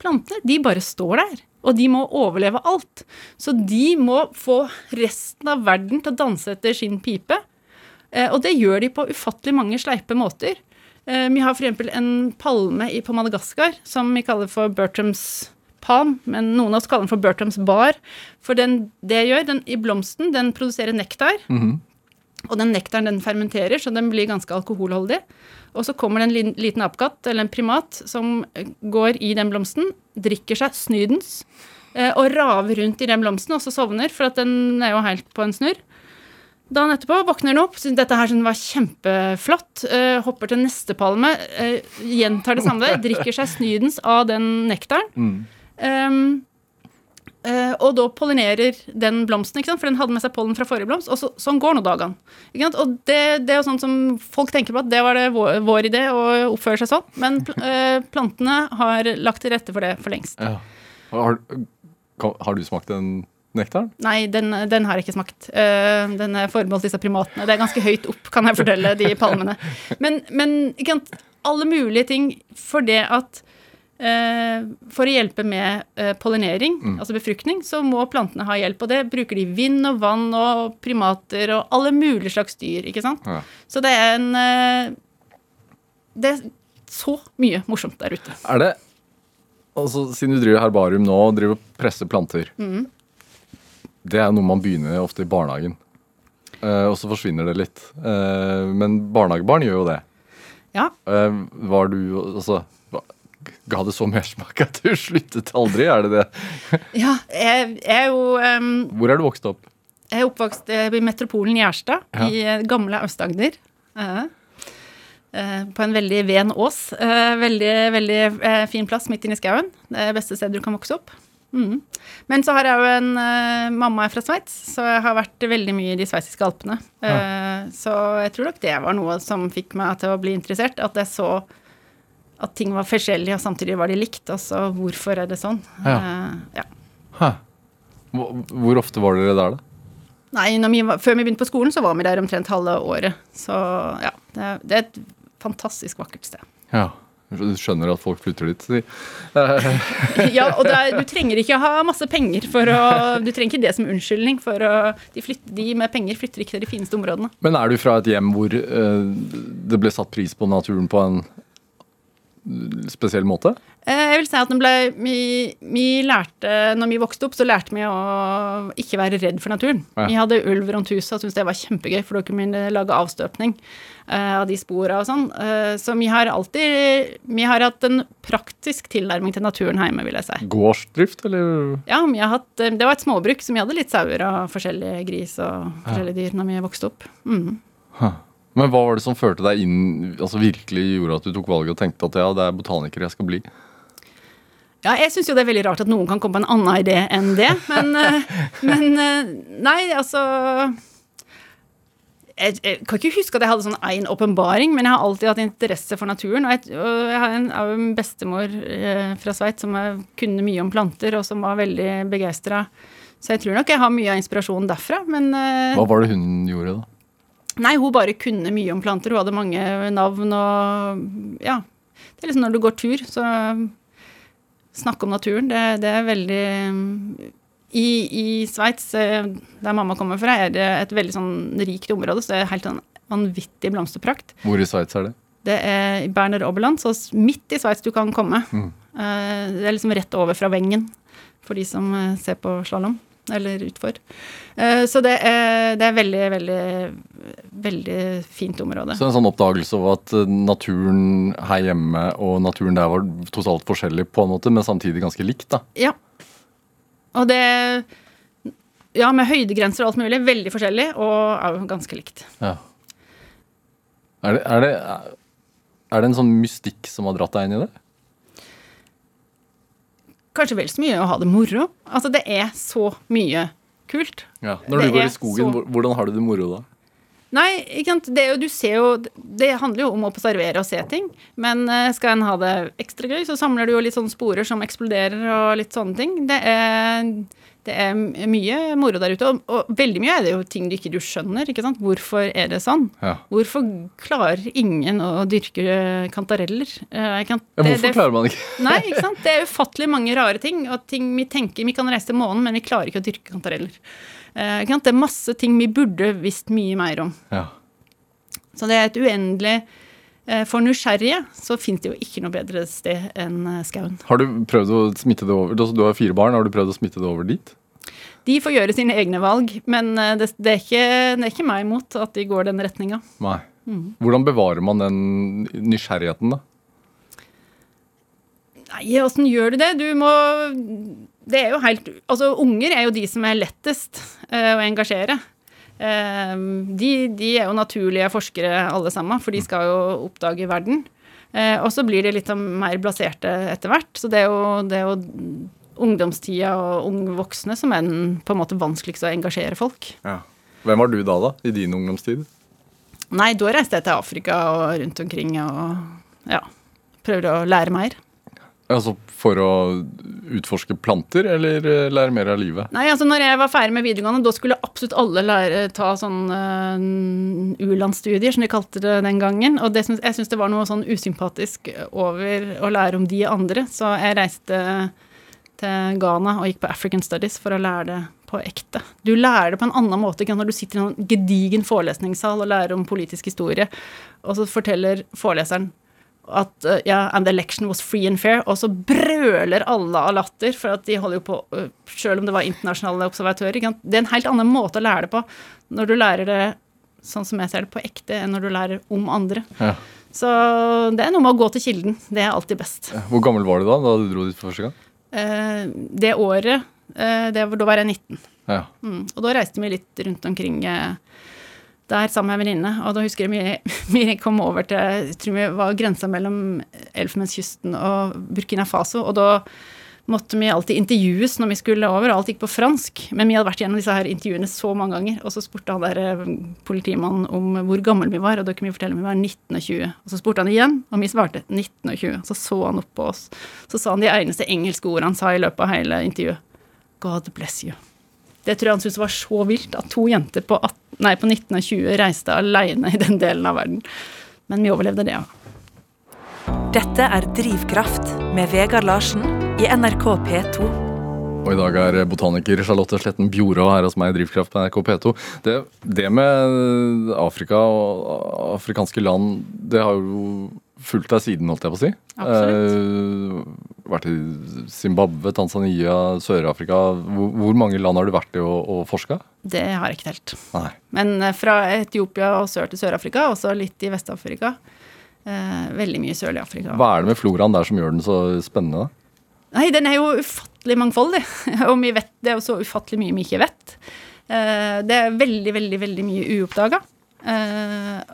Plantene de bare står der, og de må overleve alt. Så de må få resten av verden til å danse etter sin pipe. Eh, og det gjør de på ufattelig mange sleipe måter. Eh, vi har f.eks. en palme på Madagaskar som vi kaller for Bertrams palm, men noen av oss kaller den for Bertrams bar. For den, det gjør, den i blomsten, den produserer nektar. Og den nektaren den fermenterer, så den blir ganske alkoholholdig. Og så kommer det en liten apekatt, eller en primat, som eh, går i den blomsten, drikker seg snydens, eh, og raver rundt i den blomsten, og så sovner, for den er jo helt på en snurr. Dagen etterpå våkner den opp, syns dette her var kjempeflott, eh, hopper til neste palme, gjentar det samme der, drikker seg snydens av den nektaren. Um, eh, og da pollinerer den blomsten, for den hadde med seg pollen fra forrige blomst. Og så, sånn går nå dagene. Og det, det er jo sånn som folk tenker på at det var det vår, vår idé å oppføre seg sånn. Men eh, plantene har lagt til rette for det for lengst. Ja. Har, har du smakt den nektaren? Nei, den, den har jeg ikke smakt. Eh, den er forbeholdt disse primatene. Det er ganske høyt opp, kan jeg fortelle, de palmene. Men, men alle mulige ting for det at eh, For å hjelpe med pollinering, pollinering, altså befruktning, så må plantene ha hjelp. Og det bruker de vind og vann og primater og alle mulige slags dyr, ikke sant. Ja. Så det er en eh, Det er så mye morsomt der ute. Er det Altså, Siden du driver herbarium nå og driver og presser planter Det er noe man begynner ofte i barnehagen. Eh, og så forsvinner det litt. Eh, men barnehagebarn gjør jo det. Ja. Eh, var du Altså Ga det så mersmak at du sluttet aldri? Er det det? ja jeg, jeg er jo um, Hvor er du vokst opp? Jeg er oppvokst eh, i metropolen Gjerstad, Ja. i eh, gamle Aust-Agder. Uh, uh, på en veldig ven ås. Uh, veldig veldig fin plass midt inne i skauen. Det beste stedet du kan vokse opp. Mm. Men så har jeg jo en mamma fra Sveits, så jeg har vært veldig mye i de sveitsiske alpene. Ja. så jeg tror nok det var noe som fikk meg til å bli interessert. At jeg så at ting var forskjellige, og samtidig var de likt. Altså hvorfor er det sånn? Ja. Uh, ja. Hæ. Hvor, ofte var dere der, da? Nei, når vi var, før vi begynte på skolen, så var vi der omtrent halve året. Så ja, det er, det er et fantastisk vakkert sted. Ja. Du skjønner at folk flytter dit? si. Ja, og er, du trenger ikke ha masse penger for å Du trenger ikke det som unnskyldning for å De, flytter, de med penger flytter ikke til de fineste områdene. Men er du fra et hjem hvor uh, det ble satt pris på naturen på en spesiell måte? Eh, Jeg vil si at ble, vi, vi lærte, når vi vokste opp, så lærte vi å ikke være redd for naturen. Ja. Vi hadde ulv rundt huset og syntes det var kjempegøy, for da kunne vi lage avstøpning eh, av de spora og sånn. Eh, så vi har alltid Vi har hatt en praktisk tilnærming til naturen hjemme, vil jeg si. Gårdsdrift, eller? Ja, vi har hatt, det var et småbruk, så vi hadde litt sauer og forskjellige gris og forskjellige dyr når vi vokste opp. Mm. Men hva var det som førte deg inn, altså virkelig gjorde at du tok valget og tenkte at ja, det er botaniker jeg skal bli? Ja, jeg syns jo det er veldig rart at noen kan komme på en annen idé enn det, men, eh, men eh, Nei, altså jeg, jeg kan ikke huske at jeg hadde sånn én åpenbaring, men jeg har alltid hatt interesse for naturen. Og jeg, og jeg har en, en bestemor eh, fra Sveits som kunne mye om planter, og som var veldig begeistra. Så jeg tror nok jeg har mye av inspirasjonen derfra. Men Hva var det hun gjorde, da? Nei, hun bare kunne mye om planter. Hun hadde mange navn og Ja. Det er liksom når du går tur, så snakke om naturen. Det, det er veldig I, i Sveits, eh, der mamma kommer fra, er det et veldig sånn rikt område, så det er helt sånn vanvittig blomsterprakt. Hvor i Sveits er det? Det er i Berner Oberland, så midt i Sveits du kan komme. Mm. Eh, Det er liksom rett over fra Wengen, for de som eh, ser på slalåm, eller utfor. Eh, Så det er, det er veldig, veldig, veldig fint område. Så en sånn oppdagelse av at eh, naturen her hjemme og naturen der var totalt forskjellig på en måte, men samtidig ganske likt, da. Ja. Og det Ja, med høydegrenser og alt mulig. Veldig forskjellig, og ganske likt. Ja. Er det, er, det, er det en sånn mystikk som har dratt deg inn i det? Kanskje vel så mye å ha det moro. Altså, det er så mye kult. Ja, Når Det du går i skogen, så- hvordan har du det moro da? Nei, ikke sant. Det, er jo, du ser jo, det handler jo om å observere og se ting. Men eh, skal en ha det ekstra gøy, så samler du jo litt sånne sporer som eksploderer og litt sånne ting. Det er, det er mye moro der ute. Og, og veldig mye er det jo ting du ikke du skjønner. ikke sant? Hvorfor er det sånn? Ja. Hvorfor klarer ingen å dyrke kantareller? Eh, sant? Ja, hvorfor det- klarer man ikke Nei, ikke sant? Det er ufattelig mange rare ting. Og ting vi tenker vi kan reise til månen, men vi klarer ikke å dyrke kantareller. Eh? Det er masse ting vi burde visst mye mer om. Ja. Så det er et uendelig eh, For nysgjerrige så fins det jo ikke noe bedre sted enn eh, skauen. Har du prøvd å smitte det over altså, Du har fire barn, har du prøvd å smitte det over dit? De får gjøre sine egne valg, men eh, det, det, er ikke, det er ikke meg imot at de går den retninga. Nei. Mm. Hvordan bevarer man den nysgjerrigheten, da? Nei, åssen gjør du det? Du må Det er jo helt Altså, unger er jo de som er lettest eh, å engasjere. Eh, de, de er jo naturlige forskere alle sammen, for de skal jo oppdage verden. Eh, og så blir de litt sånn mer blaserte etter hvert. Så det er jo, det er jo ungdomstida og unge voksne som er den på en måte vanskeligste å engasjere folk. Hvem var du da, da? I din ungdomstid? Nei, da reiste jeg til Afrika og rundt omkring og ja, prøvde å lære mer. Altså For å utforske planter, eller eh, lære mer av livet? Nei, altså når jeg var ferdig med videregående, da skulle absolutt alle lære, ta sånn uh, u-landsstudier, som de kalte det den gangen. Og det jeg syns det var noe sånn usympatisk over å lære om de andre. Så jeg reiste til Ghana og gikk på African Studies for å lære det på ekte. Du lærer det på en annen måte ikke når du sitter i en gedigen forelesningssal og lærer om politisk historie, og så forteller foreleseren at uh, ja, and the election was free and fair, og så brøler alle av latter, for at de holder jo på, uh, selv om det var internasjonale observatører. Det er en helt annen måte å lære det på når du lærer det sånn som jeg ser det, på ekte, enn når du lærer om andre. Ja. Så det er noe med å gå til kilden. Det er alltid best. Hvor gammel var du da da du dro dit for første gang? Uh, det året, eh, det, var- da var jeg 19. Ja. Mm. Og da reiste vi litt rundt omkring eh, der sammen med en venninne. Og da husker jeg vi, vi kom over til tror vi var grensa mellom Elfenbenskysten og Burkina Faso. Og da måtte vi alltid intervjues når vi skulle over, og alt gikk på fransk. Men vi hadde vært gjennom disse her intervjuene så mange ganger, og så spurte han der eh, politimannen om hvor gammel vi var, og da kunne vi fortelle om vi var 19 og 20. Og så spurte han igjen, og vi svarte 19 og 20. Så så han opp på oss. Så sa han de eneste engelske ordene han sa i løpet av hele intervjuet. God bless you. Det tror jeg han syntes var så vilt, at to jenter på, 18, nei, på 19 og 20 reiste alene i den delen av verden. Men vi overlevde det, ja. Dette er Drivkraft med Vegard Larsen i NRK P2. Og i dag er botaniker Charlotte Sletten Bjorå her hos meg i Drivkraft på NRK P2. Det, det med Afrika og afrikanske land, det har jo fulgt deg siden, holdt jeg på å si. Absolutt. Eh, vært i Zimbabwe, Tanzania, Sør-Afrika. Hvor, hvor mange land har du vært i og, og forska? Det har jeg ikke telt. Nei. Men eh, fra Etiopia og sør til Sør-Afrika, og så litt i Vest-Afrika. Eh, veldig mye sørlig Afrika. Hva er det med floraen der som gjør den så spennende? Nei, den er jo ufattelig mangfoldig. Og vi vet, det er jo så ufattelig mye vi ikke vet. Eh, det er veldig, veldig, veldig mye uoppdaga.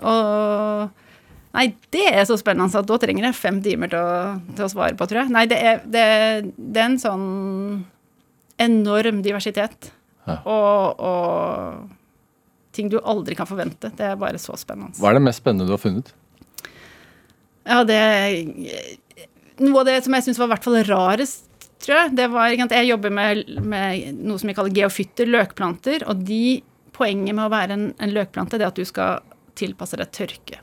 og Nei, det er så spennende at da trenger jeg fem timer til å, til å svare på, tror jeg. Nei, det er, det, det er en sånn enorm diversitet. Ja. Og, og ting du aldri kan forvente. Det er bare så spennende. Hva er det mest spennende du har funnet? Ja, det Noe av det som jeg syns var i hvert fall rarest, tror jeg, det var sant, Jeg jobber med, med noe som vi kaller geofytter, løkplanter. Og de, poenget med å være en, en løkplante, det er at du skal tilpasse deg tørke.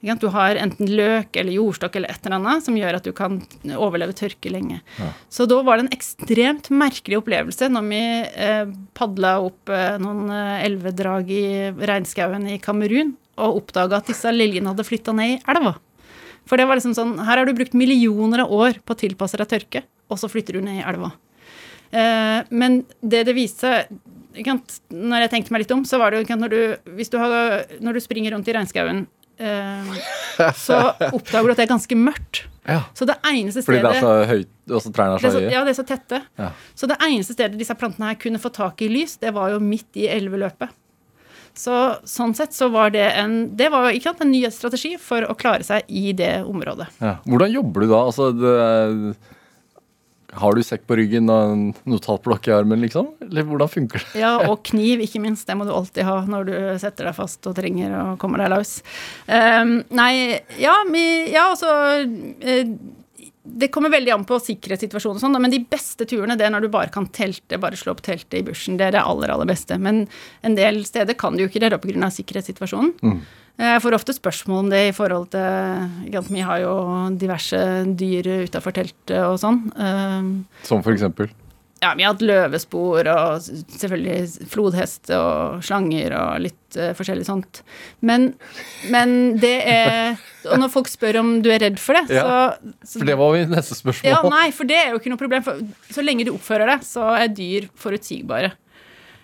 Du har enten løk eller jordstokk eller et eller annet som gjør at du kan overleve tørke lenge. Så da var det en ekstremt merkelig opplevelse når vi eh, padla opp eh, noen eh, elvedrag i regnskauen i Kamerun. og oppdaga at disse liljene hadde flytta ned i elva. For det var liksom sånn Her har du brukt millioner av år på å tilpasse deg tørke, og så flytter du ned i elva. Eh, men det det viste seg Når jeg tenkte meg litt om, så var det jo når du, du har, når du springer rundt i regnskauen, så oppdager du at det er ganske mørkt. Ja. Så det eneste Fordi det er så høyt, så trærne er så høye? ja, det er så tette. Ja. Så det eneste stedet disse plantene her kunne få tak i lys, det var jo midt i elveløpet. Så sånn sett så var det en Det var ikke sant, en ny strategi for å klare seg i det området. Ja. Hvordan jobber du da? Altså, det, har du sekk på ryggen og en notatblokk i armen, liksom? Eller hvordan funker det? Ja, og kniv, ikke minst. Det må du alltid ha når du setter deg fast og trenger å komme deg løs. Um, nei, ja, vi, ja altså eh, Det kommer veldig an på sikkerhetssituasjonen og sånn, men de beste turene det er når du bare kan telte, bare slå opp teltet i bushen. Det er det aller, aller beste. Men en del steder kan du jo ikke det pga. sikkerhetssituasjonen. Mm. Jeg får ofte spørsmål om det i forhold til Vi har jo diverse dyr utafor teltet og sånn. Ehm, Som for eksempel? ja, vi har hatt løvespor og selvfølgelig flodhest og slanger og litt eh, forskjellig sånt. Men, men det er Og når folk spør om du er redd for det, Ja, så, så For det var jo neste spørsmål. Ja, nei, for det er jo ikke noe problem. For så lenge du oppfører deg, så er dyr forutsigbare.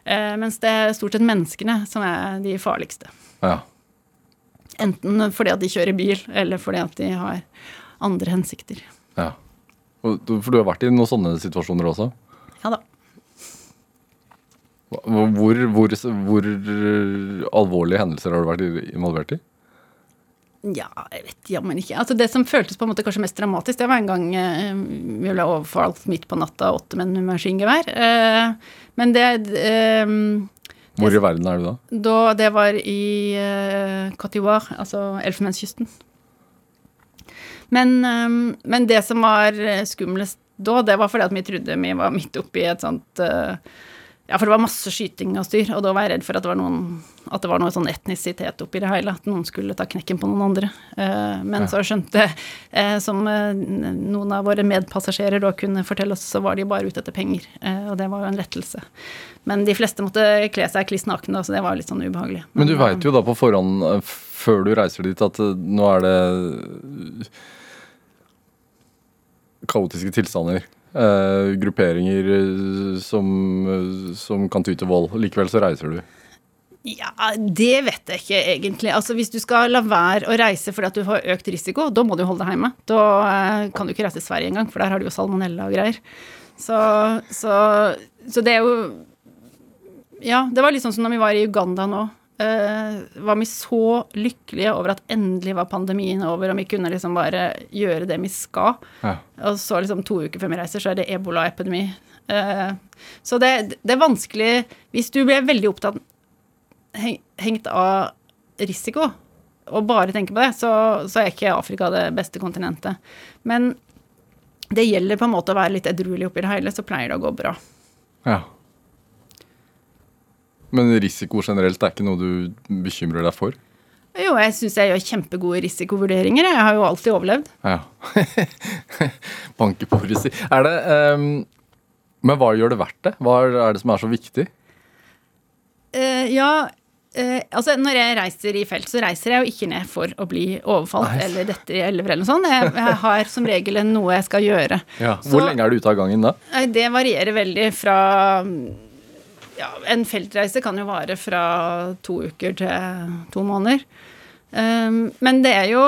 Eh, mens det er stort sett menneskene som er de farligste. Ja. Enten fordi at de kjører bil, eller fordi at de har andre hensikter. ja. For du har vært i noen sånne situasjoner også? Ja da. Hvor, hvor, hvor, hvor alvorlige hendelser har du vært involvert i? Ja, jeg vet jammen ikke. Altså Det som føltes på en måte kanskje mest dramatisk, det var en gang eh, vi ble overfalt midt på natta av åtte menn med maskingevær. Eh, men det eh, Hvor i verden er du da? da Det var i uh, Côte d'Ivoire, altså Elfenbenskysten. Men, um, men det som var eh, skumlest da, det var fordi at vi trodde vi var midt oppi et sånt eh, Ja, for det var masse skyting og styr, og da var jeg redd for at det var noen at det var noe sånn etnisitet oppi det hele, at noen skulle ta knekken på noen andre. Men men så skjønte jeg, eh, som eh, noen av våre medpassasjerer da kunne fortelle oss, så var de bare ute etter penger, eh, og det var jo en lettelse. Men de fleste måtte kle seg kliss nakne, så det var litt sånn ubehagelig. Men du eh, veit jo da på forhånd, eh, før du reiser dit, at eh, nå er det eh, kaotiske tilstander. Eh, grupperinger eh, som, eh, som kan ty til vold. Likevel så reiser du. Ja, det vet jeg ikke egentlig. Altså Hvis du skal la være å reise fordi at du har økt risiko, da må du holde deg hjemme. Da kan du ikke reise til Sverige engang, for der har du jo salmonella og greier. Så, så, så det er jo Ja, det var litt sånn som når vi var i Uganda nå. Eh, var vi så lykkelige over at endelig var pandemien over, og vi kunne liksom bare gjøre det vi skal. Ja. Og så liksom to uker før vi reiser, så er det ebolaepidemi. Eh, så det, det er vanskelig Hvis du blir veldig opptatt hengt av risiko, og bare tenker på det, så, så er ikke Afrika det beste kontinentet. Men det gjelder på en måte å være litt edruelig oppi det hele, så pleier det å gå bra. Ja. Men risiko generelt er ikke noe du bekymrer deg for? Jo, jeg syns jeg gjør kjempegode risikovurderinger. Jeg har jo alltid overlevd. Ja. Banke på risiko. Er det um, Men hva gjør det verdt det? Hva er det som er så viktig? Uh, ja, uh, altså når jeg reiser i felt, så reiser jeg jo ikke ned for å bli overfalt Nei. eller dette i elver eller noe sånt. Jeg, jeg har som regel noe jeg skal gjøre. Hvor Så- lenge er du ute av gangen da? Uh, det varierer veldig fra ja, En feltreise kan jo vare fra to uker til to måneder. Um, men det er jo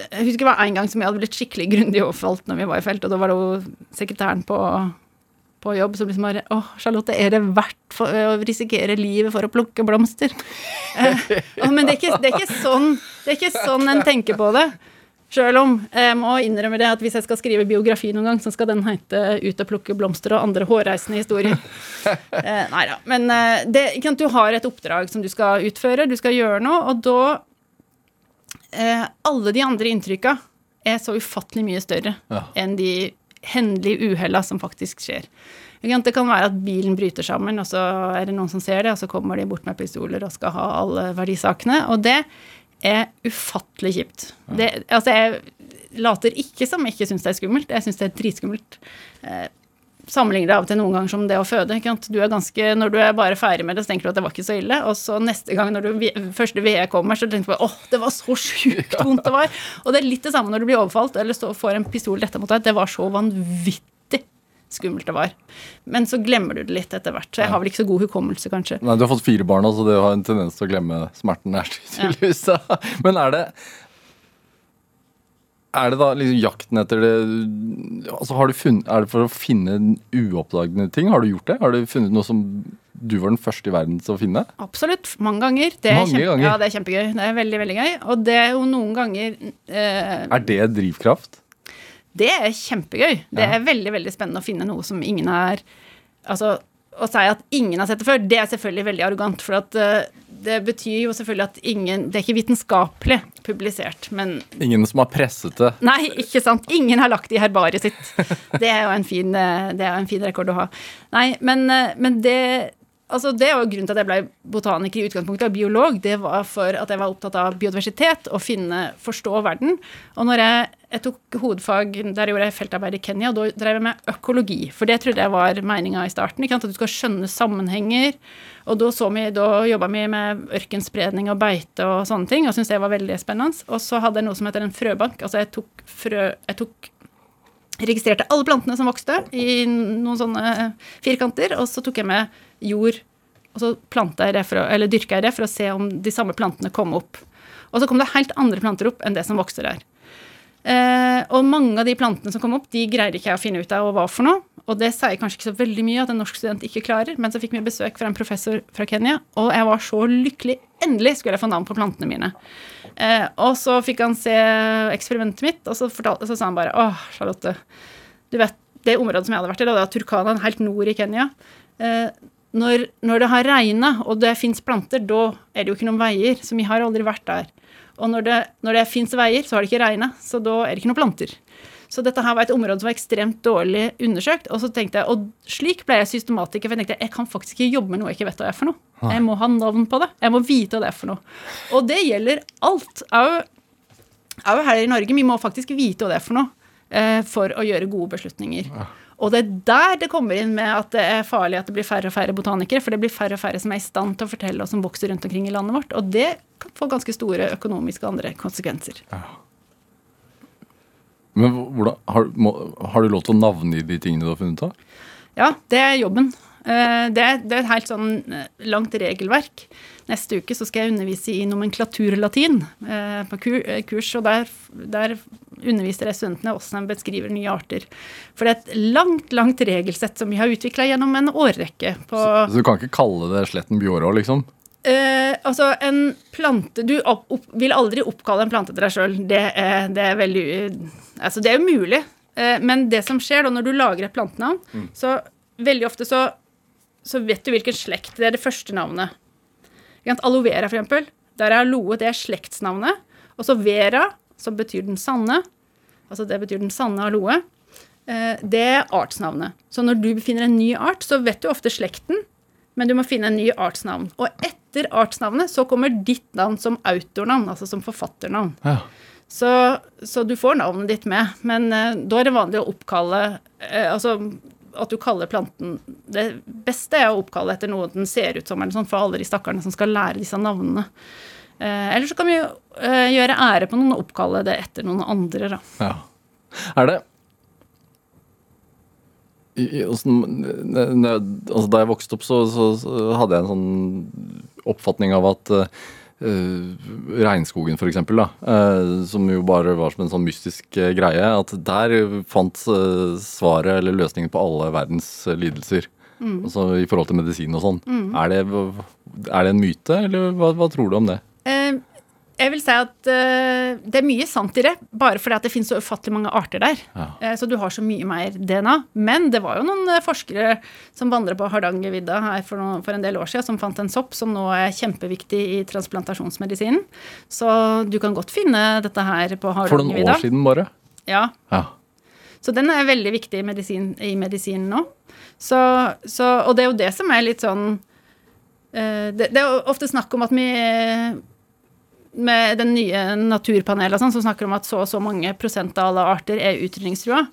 Jeg husker det var en gang som jeg hadde blitt skikkelig grundig overfalt når vi var i felt, og da var det jo sekretæren på, på jobb som liksom bare Å, Charlotte, er det verdt for, å risikere livet for å plukke blomster? uh, men det er, ikke, det, er ikke sånn, det er ikke sånn en tenker på det. Sjøl om jeg må innrømme det at hvis jeg skal skrive biografi noen gang, så skal den hete 'Ut og plukke blomster og andre hårreisende historier'. eh, nei da. Men eh, det, du har et oppdrag som du skal utføre, du skal gjøre noe, og da eh, Alle de andre inntrykka er så ufattelig mye større Ja. enn de hendelige uhella som faktisk skjer. Det kan være at bilen bryter sammen, og så er det noen som ser det, og så kommer de bort med pistoler og skal ha alle verdisakene. Og det er ufattelig kjipt. Det, altså, jeg later ikke som jeg ikke syns det er skummelt. Jeg syns det er dritskummelt. Eh, sammenligner det av og til noen ganger som det å føde. Du er ganske, når du er bare ferdig med det, så tenker du at det var ikke så ille. Og så neste gang når du, første VE kommer, så tenker du åh, det var så sjukt vondt det var. Og det er litt det samme når du blir overfalt eller får en pistol retta mot deg. Det var så vanvittig skummelt det var. Men så glemmer du det litt etter hvert. Så jeg har vel ikke så god hukommelse, kanskje. Nei, Du har fått fire barn, så det har en tendens til å glemme smerten. her, tydeligvis. Men er det er det da liksom jakten etter det altså har du funnet, Er det for å finne uoppdagede ting? Har du gjort det? Har du funnet noe som du var den første i verden til å finne? Absolutt. Mange ganger. Det Mange kjempe, ganger? Ja, det er kjempegøy. Det er veldig, veldig gøy. Og det er jo noen ganger eh, Er det drivkraft? Det er kjempegøy. Det er veldig, veldig spennende å finne noe som ingen har Altså, å si at ingen har sett det før, det er selvfølgelig veldig arrogant. For at uh, det betyr jo selvfølgelig at ingen Det er ikke vitenskapelig publisert, men Ingen som har presset det? Nei, ikke sant. Ingen har lagt det i herbariet sitt. Det er jo en fin, uh, det er en fin rekord å ha. Nei, men, uh, men det Altså, det var grunnen til at jeg ble botaniker i utgangspunktet, og biolog. Det var for at jeg var opptatt av biodiversitet og finne, forstå verden. Og når jeg, jeg tok hovedfag, der gjorde jeg feltarbeid i Kenya, og da drev jeg med økologi. For det trodde jeg var meninga i starten, at du skal skjønne sammenhenger. Og da, så vi, da jobba vi med ørkenspredning og beite og sånne ting, og syntes det var veldig spennende. Og så hadde jeg noe som heter en frøbank. Altså jeg tok frø Jeg tok registrerte alle plantene som vokste i noen sånne firkanter, og så tok jeg med jord, og så jeg det å, eller dyrka jeg det for å se om de samme plantene kom opp. Og så kom det helt andre planter opp enn det som vokste der. Eh, og mange av de plantene som kom opp, de greide ikke jeg å finne ut av hva for noe. Og det sier kanskje ikke så veldig mye at en norsk student ikke klarer, men så fikk vi besøk fra en professor fra Kenya, og jeg var så lykkelig. Endelig skulle jeg få navn på plantene mine. Eh, og så fikk han se eksperimentet mitt, og så, fortalte, så sa han bare åh, Charlotte, du vet, det området som jeg hadde vært i, det var Turkana, helt nord i Kenya. Eh, når, når det har regna og det fins planter, da er det jo ikke noen veier, så vi har aldri vært der. Og når det, når det fins veier, så har det ikke regna, så da er det ikke noen planter. Så dette her var et område som var ekstremt dårlig undersøkt. Og så tenkte jeg, og slik ble jeg systematiker, for jeg tenkte jeg kan faktisk ikke jobbe med noe jeg ikke vet hva er for noe. Jeg må ha navn på det. Jeg må vite hva det er for noe. Og det gjelder alt. Au her i Norge. Vi må faktisk vite hva det er for noe eh, for å gjøre gode beslutninger. Og det er der det kommer inn med at det er farlig at det blir færre og færre botanikere, for det blir færre og færre som er i stand til å fortelle oss som vokser rundt omkring i landet vårt. Og det kan få ganske store økonomiske og andre konsekvenser. Men hvordan, har, må, har du lov til å navngi de tingene du har funnet av? Ja, det er jobben. Eh, Det det er et helt sånn eh, langt regelverk. Neste uke så skal jeg undervise i nomenklaturlatin eh, på eh, kurs, og der, der underviser jeg studentene hvordan de beskriver nye arter. For det er et langt, langt regelsett som vi har utvikla gjennom en årrekke. på... Så du kan ikke kalle det Sletten Bjårå, liksom? Eh, altså, en plante Du opp, opp, vil aldri oppkalle en plante til deg sjøl. Det, er- det er veldig Altså, det er umulig. mulig. Eh, men det som skjer da når du lager et plantenavn, så veldig ofte så, så vet du hvilken slekt. Det er det første navnet. Aloe vera, for eksempel. Der er aloe, det er slektsnavnet. Og så vera, som betyr den sanne. Altså det betyr den sanne aloe. Uh, det er artsnavnet. Så når du finner en ny art, så vet du ofte slekten, men du må finne en ny artsnavn. Og etter artsnavnet så kommer ditt navn som autornavn, altså som forfatternavn. Ja. Så, så du får navnet ditt med, men uh, da er det vanlig å oppkalle uh, Altså at du kaller planten Det beste er å oppkalle etter noe den ser ut som, eller sånn, for alle de stakkarene som skal lære disse navnene. Uh, eller så kan vi eh, gjøre ære på noen og oppkalle det etter noen andre, da. Ja. Er det i, i, ne- altså, Da jeg vokste opp, så, så, så hadde jeg en sånn oppfatning av at uh, regnskogen, for eksempel, eh, som jo bare var som en sånn mystisk uh, greie, at der fant uh, svaret eller løsningen på alle verdens lidelser. Altså i forhold til medisin og sånn. Er, det, er det en myte, eller hva, hva tror du om det? Jeg vil si at uh, det er mye sant i det, bare fordi at det finnes så ufattelig mange arter der. Ja. Uh, så du har så mye mer DNA. Men det var jo noen eh, forskere som vandret på Hardangervidda her for, noen, for en del år siden, som fant en sopp som nå er kjempeviktig i transplantasjonsmedisinen. Så du kan godt finne dette her på For noen år siden, bare. Ja, Ja. så den er veldig viktig i, medisin, medisinen nå. Så, så, og det er jo det som er litt sånn det, det er ofte snakk om at vi med den nye naturpanelet og sånn, som snakker om at så og så mange prosent av alle arter er utrydningstrua.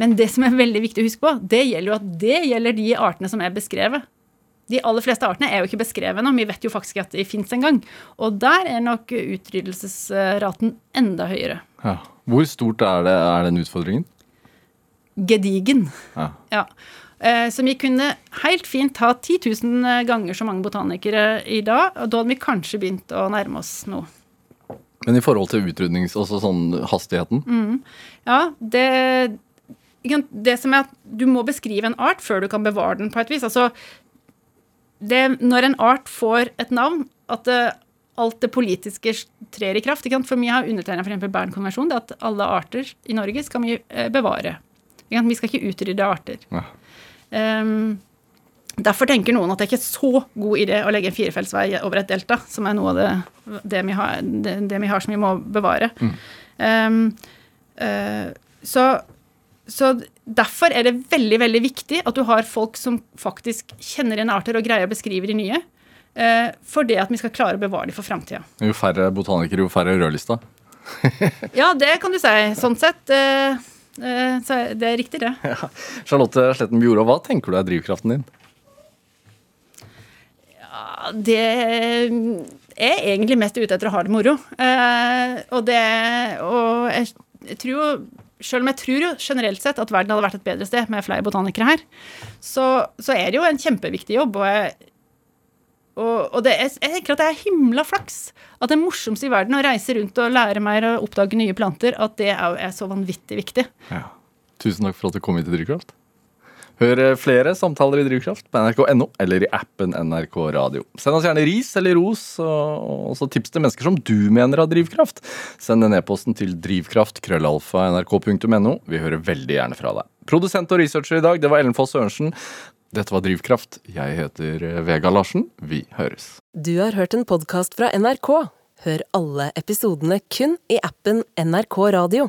Men det som er veldig viktig å huske på, det gjelder jo at det gjelder de artene som er beskrevet. De aller fleste artene er jo ikke beskrevet nå, vi vet jo faktisk at de fins en gang. Og der er nok utryddelsesraten enda høyere. Ja. Hvor stort er, det, er den utfordringen? Gedigen. Ja. Ja. Eh, Så vi kunne helt fint ha 10 000 ganger så mange botanikere i dag, og da hadde vi kanskje begynt å nærme oss noe. Men i forhold til utrydnings... Altså sånn hastigheten? Ja, det, det som er at du må beskrive en art før du kan bevare den på et vis. Altså, det, når en art får et navn, at det, alt det politiske trer i kraft. Ikke sant? For mye har undertegna f.eks. Bernkonvensjonen, det at alle arter i Norge skal vi eh, bevare. Vi skal ikke utrydde arter. Ja. Ehm, derfor tenker noen at det er ikke så god idé å legge en firefeltsvei over et delta, som er noe av det, det, vi, har, det, det vi har som vi må bevare. Mm. Um, uh, så, så derfor er det veldig, veldig viktig at du har folk som faktisk kjenner igjen arter og greier å beskrive de nye. Uh, for det at vi skal klare å bevare de for framtida. Jo færre botanikere, jo færre rødlista. Ja, det kan du si. Sånn sett. Uh, så det er riktig, det. Charlotte Sletten Bjorå, hva tenker du er drivkraften din? Det er egentlig mest ute etter å ha det moro. Eh, og det Og jeg, tror jo selv om jeg tror jo generelt sett at verden hadde vært et bedre sted med flere botanikere her, så, så er det jo en kjempeviktig jobb. Og, jeg, og, og er, jeg tenker at det er himla flaks at det morsomste i verden å reise rundt og lære mer og oppdage nye planter, at det er, er så vanvittig viktig. Ja. Tusen takk for at du kom hit til Drivkraft. Hør eh, flere samtaler i Drivkraft på nrk.no eller i appen NRK Radio. Send oss gjerne ris eller ros, og også tips til mennesker som du mener har drivkraft. Send den e-posten til drivkraft.krøllalfa.nrk.no. Vi hører veldig gjerne fra deg. Produsent og researcher i dag, det var Ellen Foss Ørensen. Dette var Drivkraft. Jeg heter eh, Vega Larsen. Vi høres. Du har hørt en podkast fra NRK. Hør alle episodene kun i appen NRK Radio.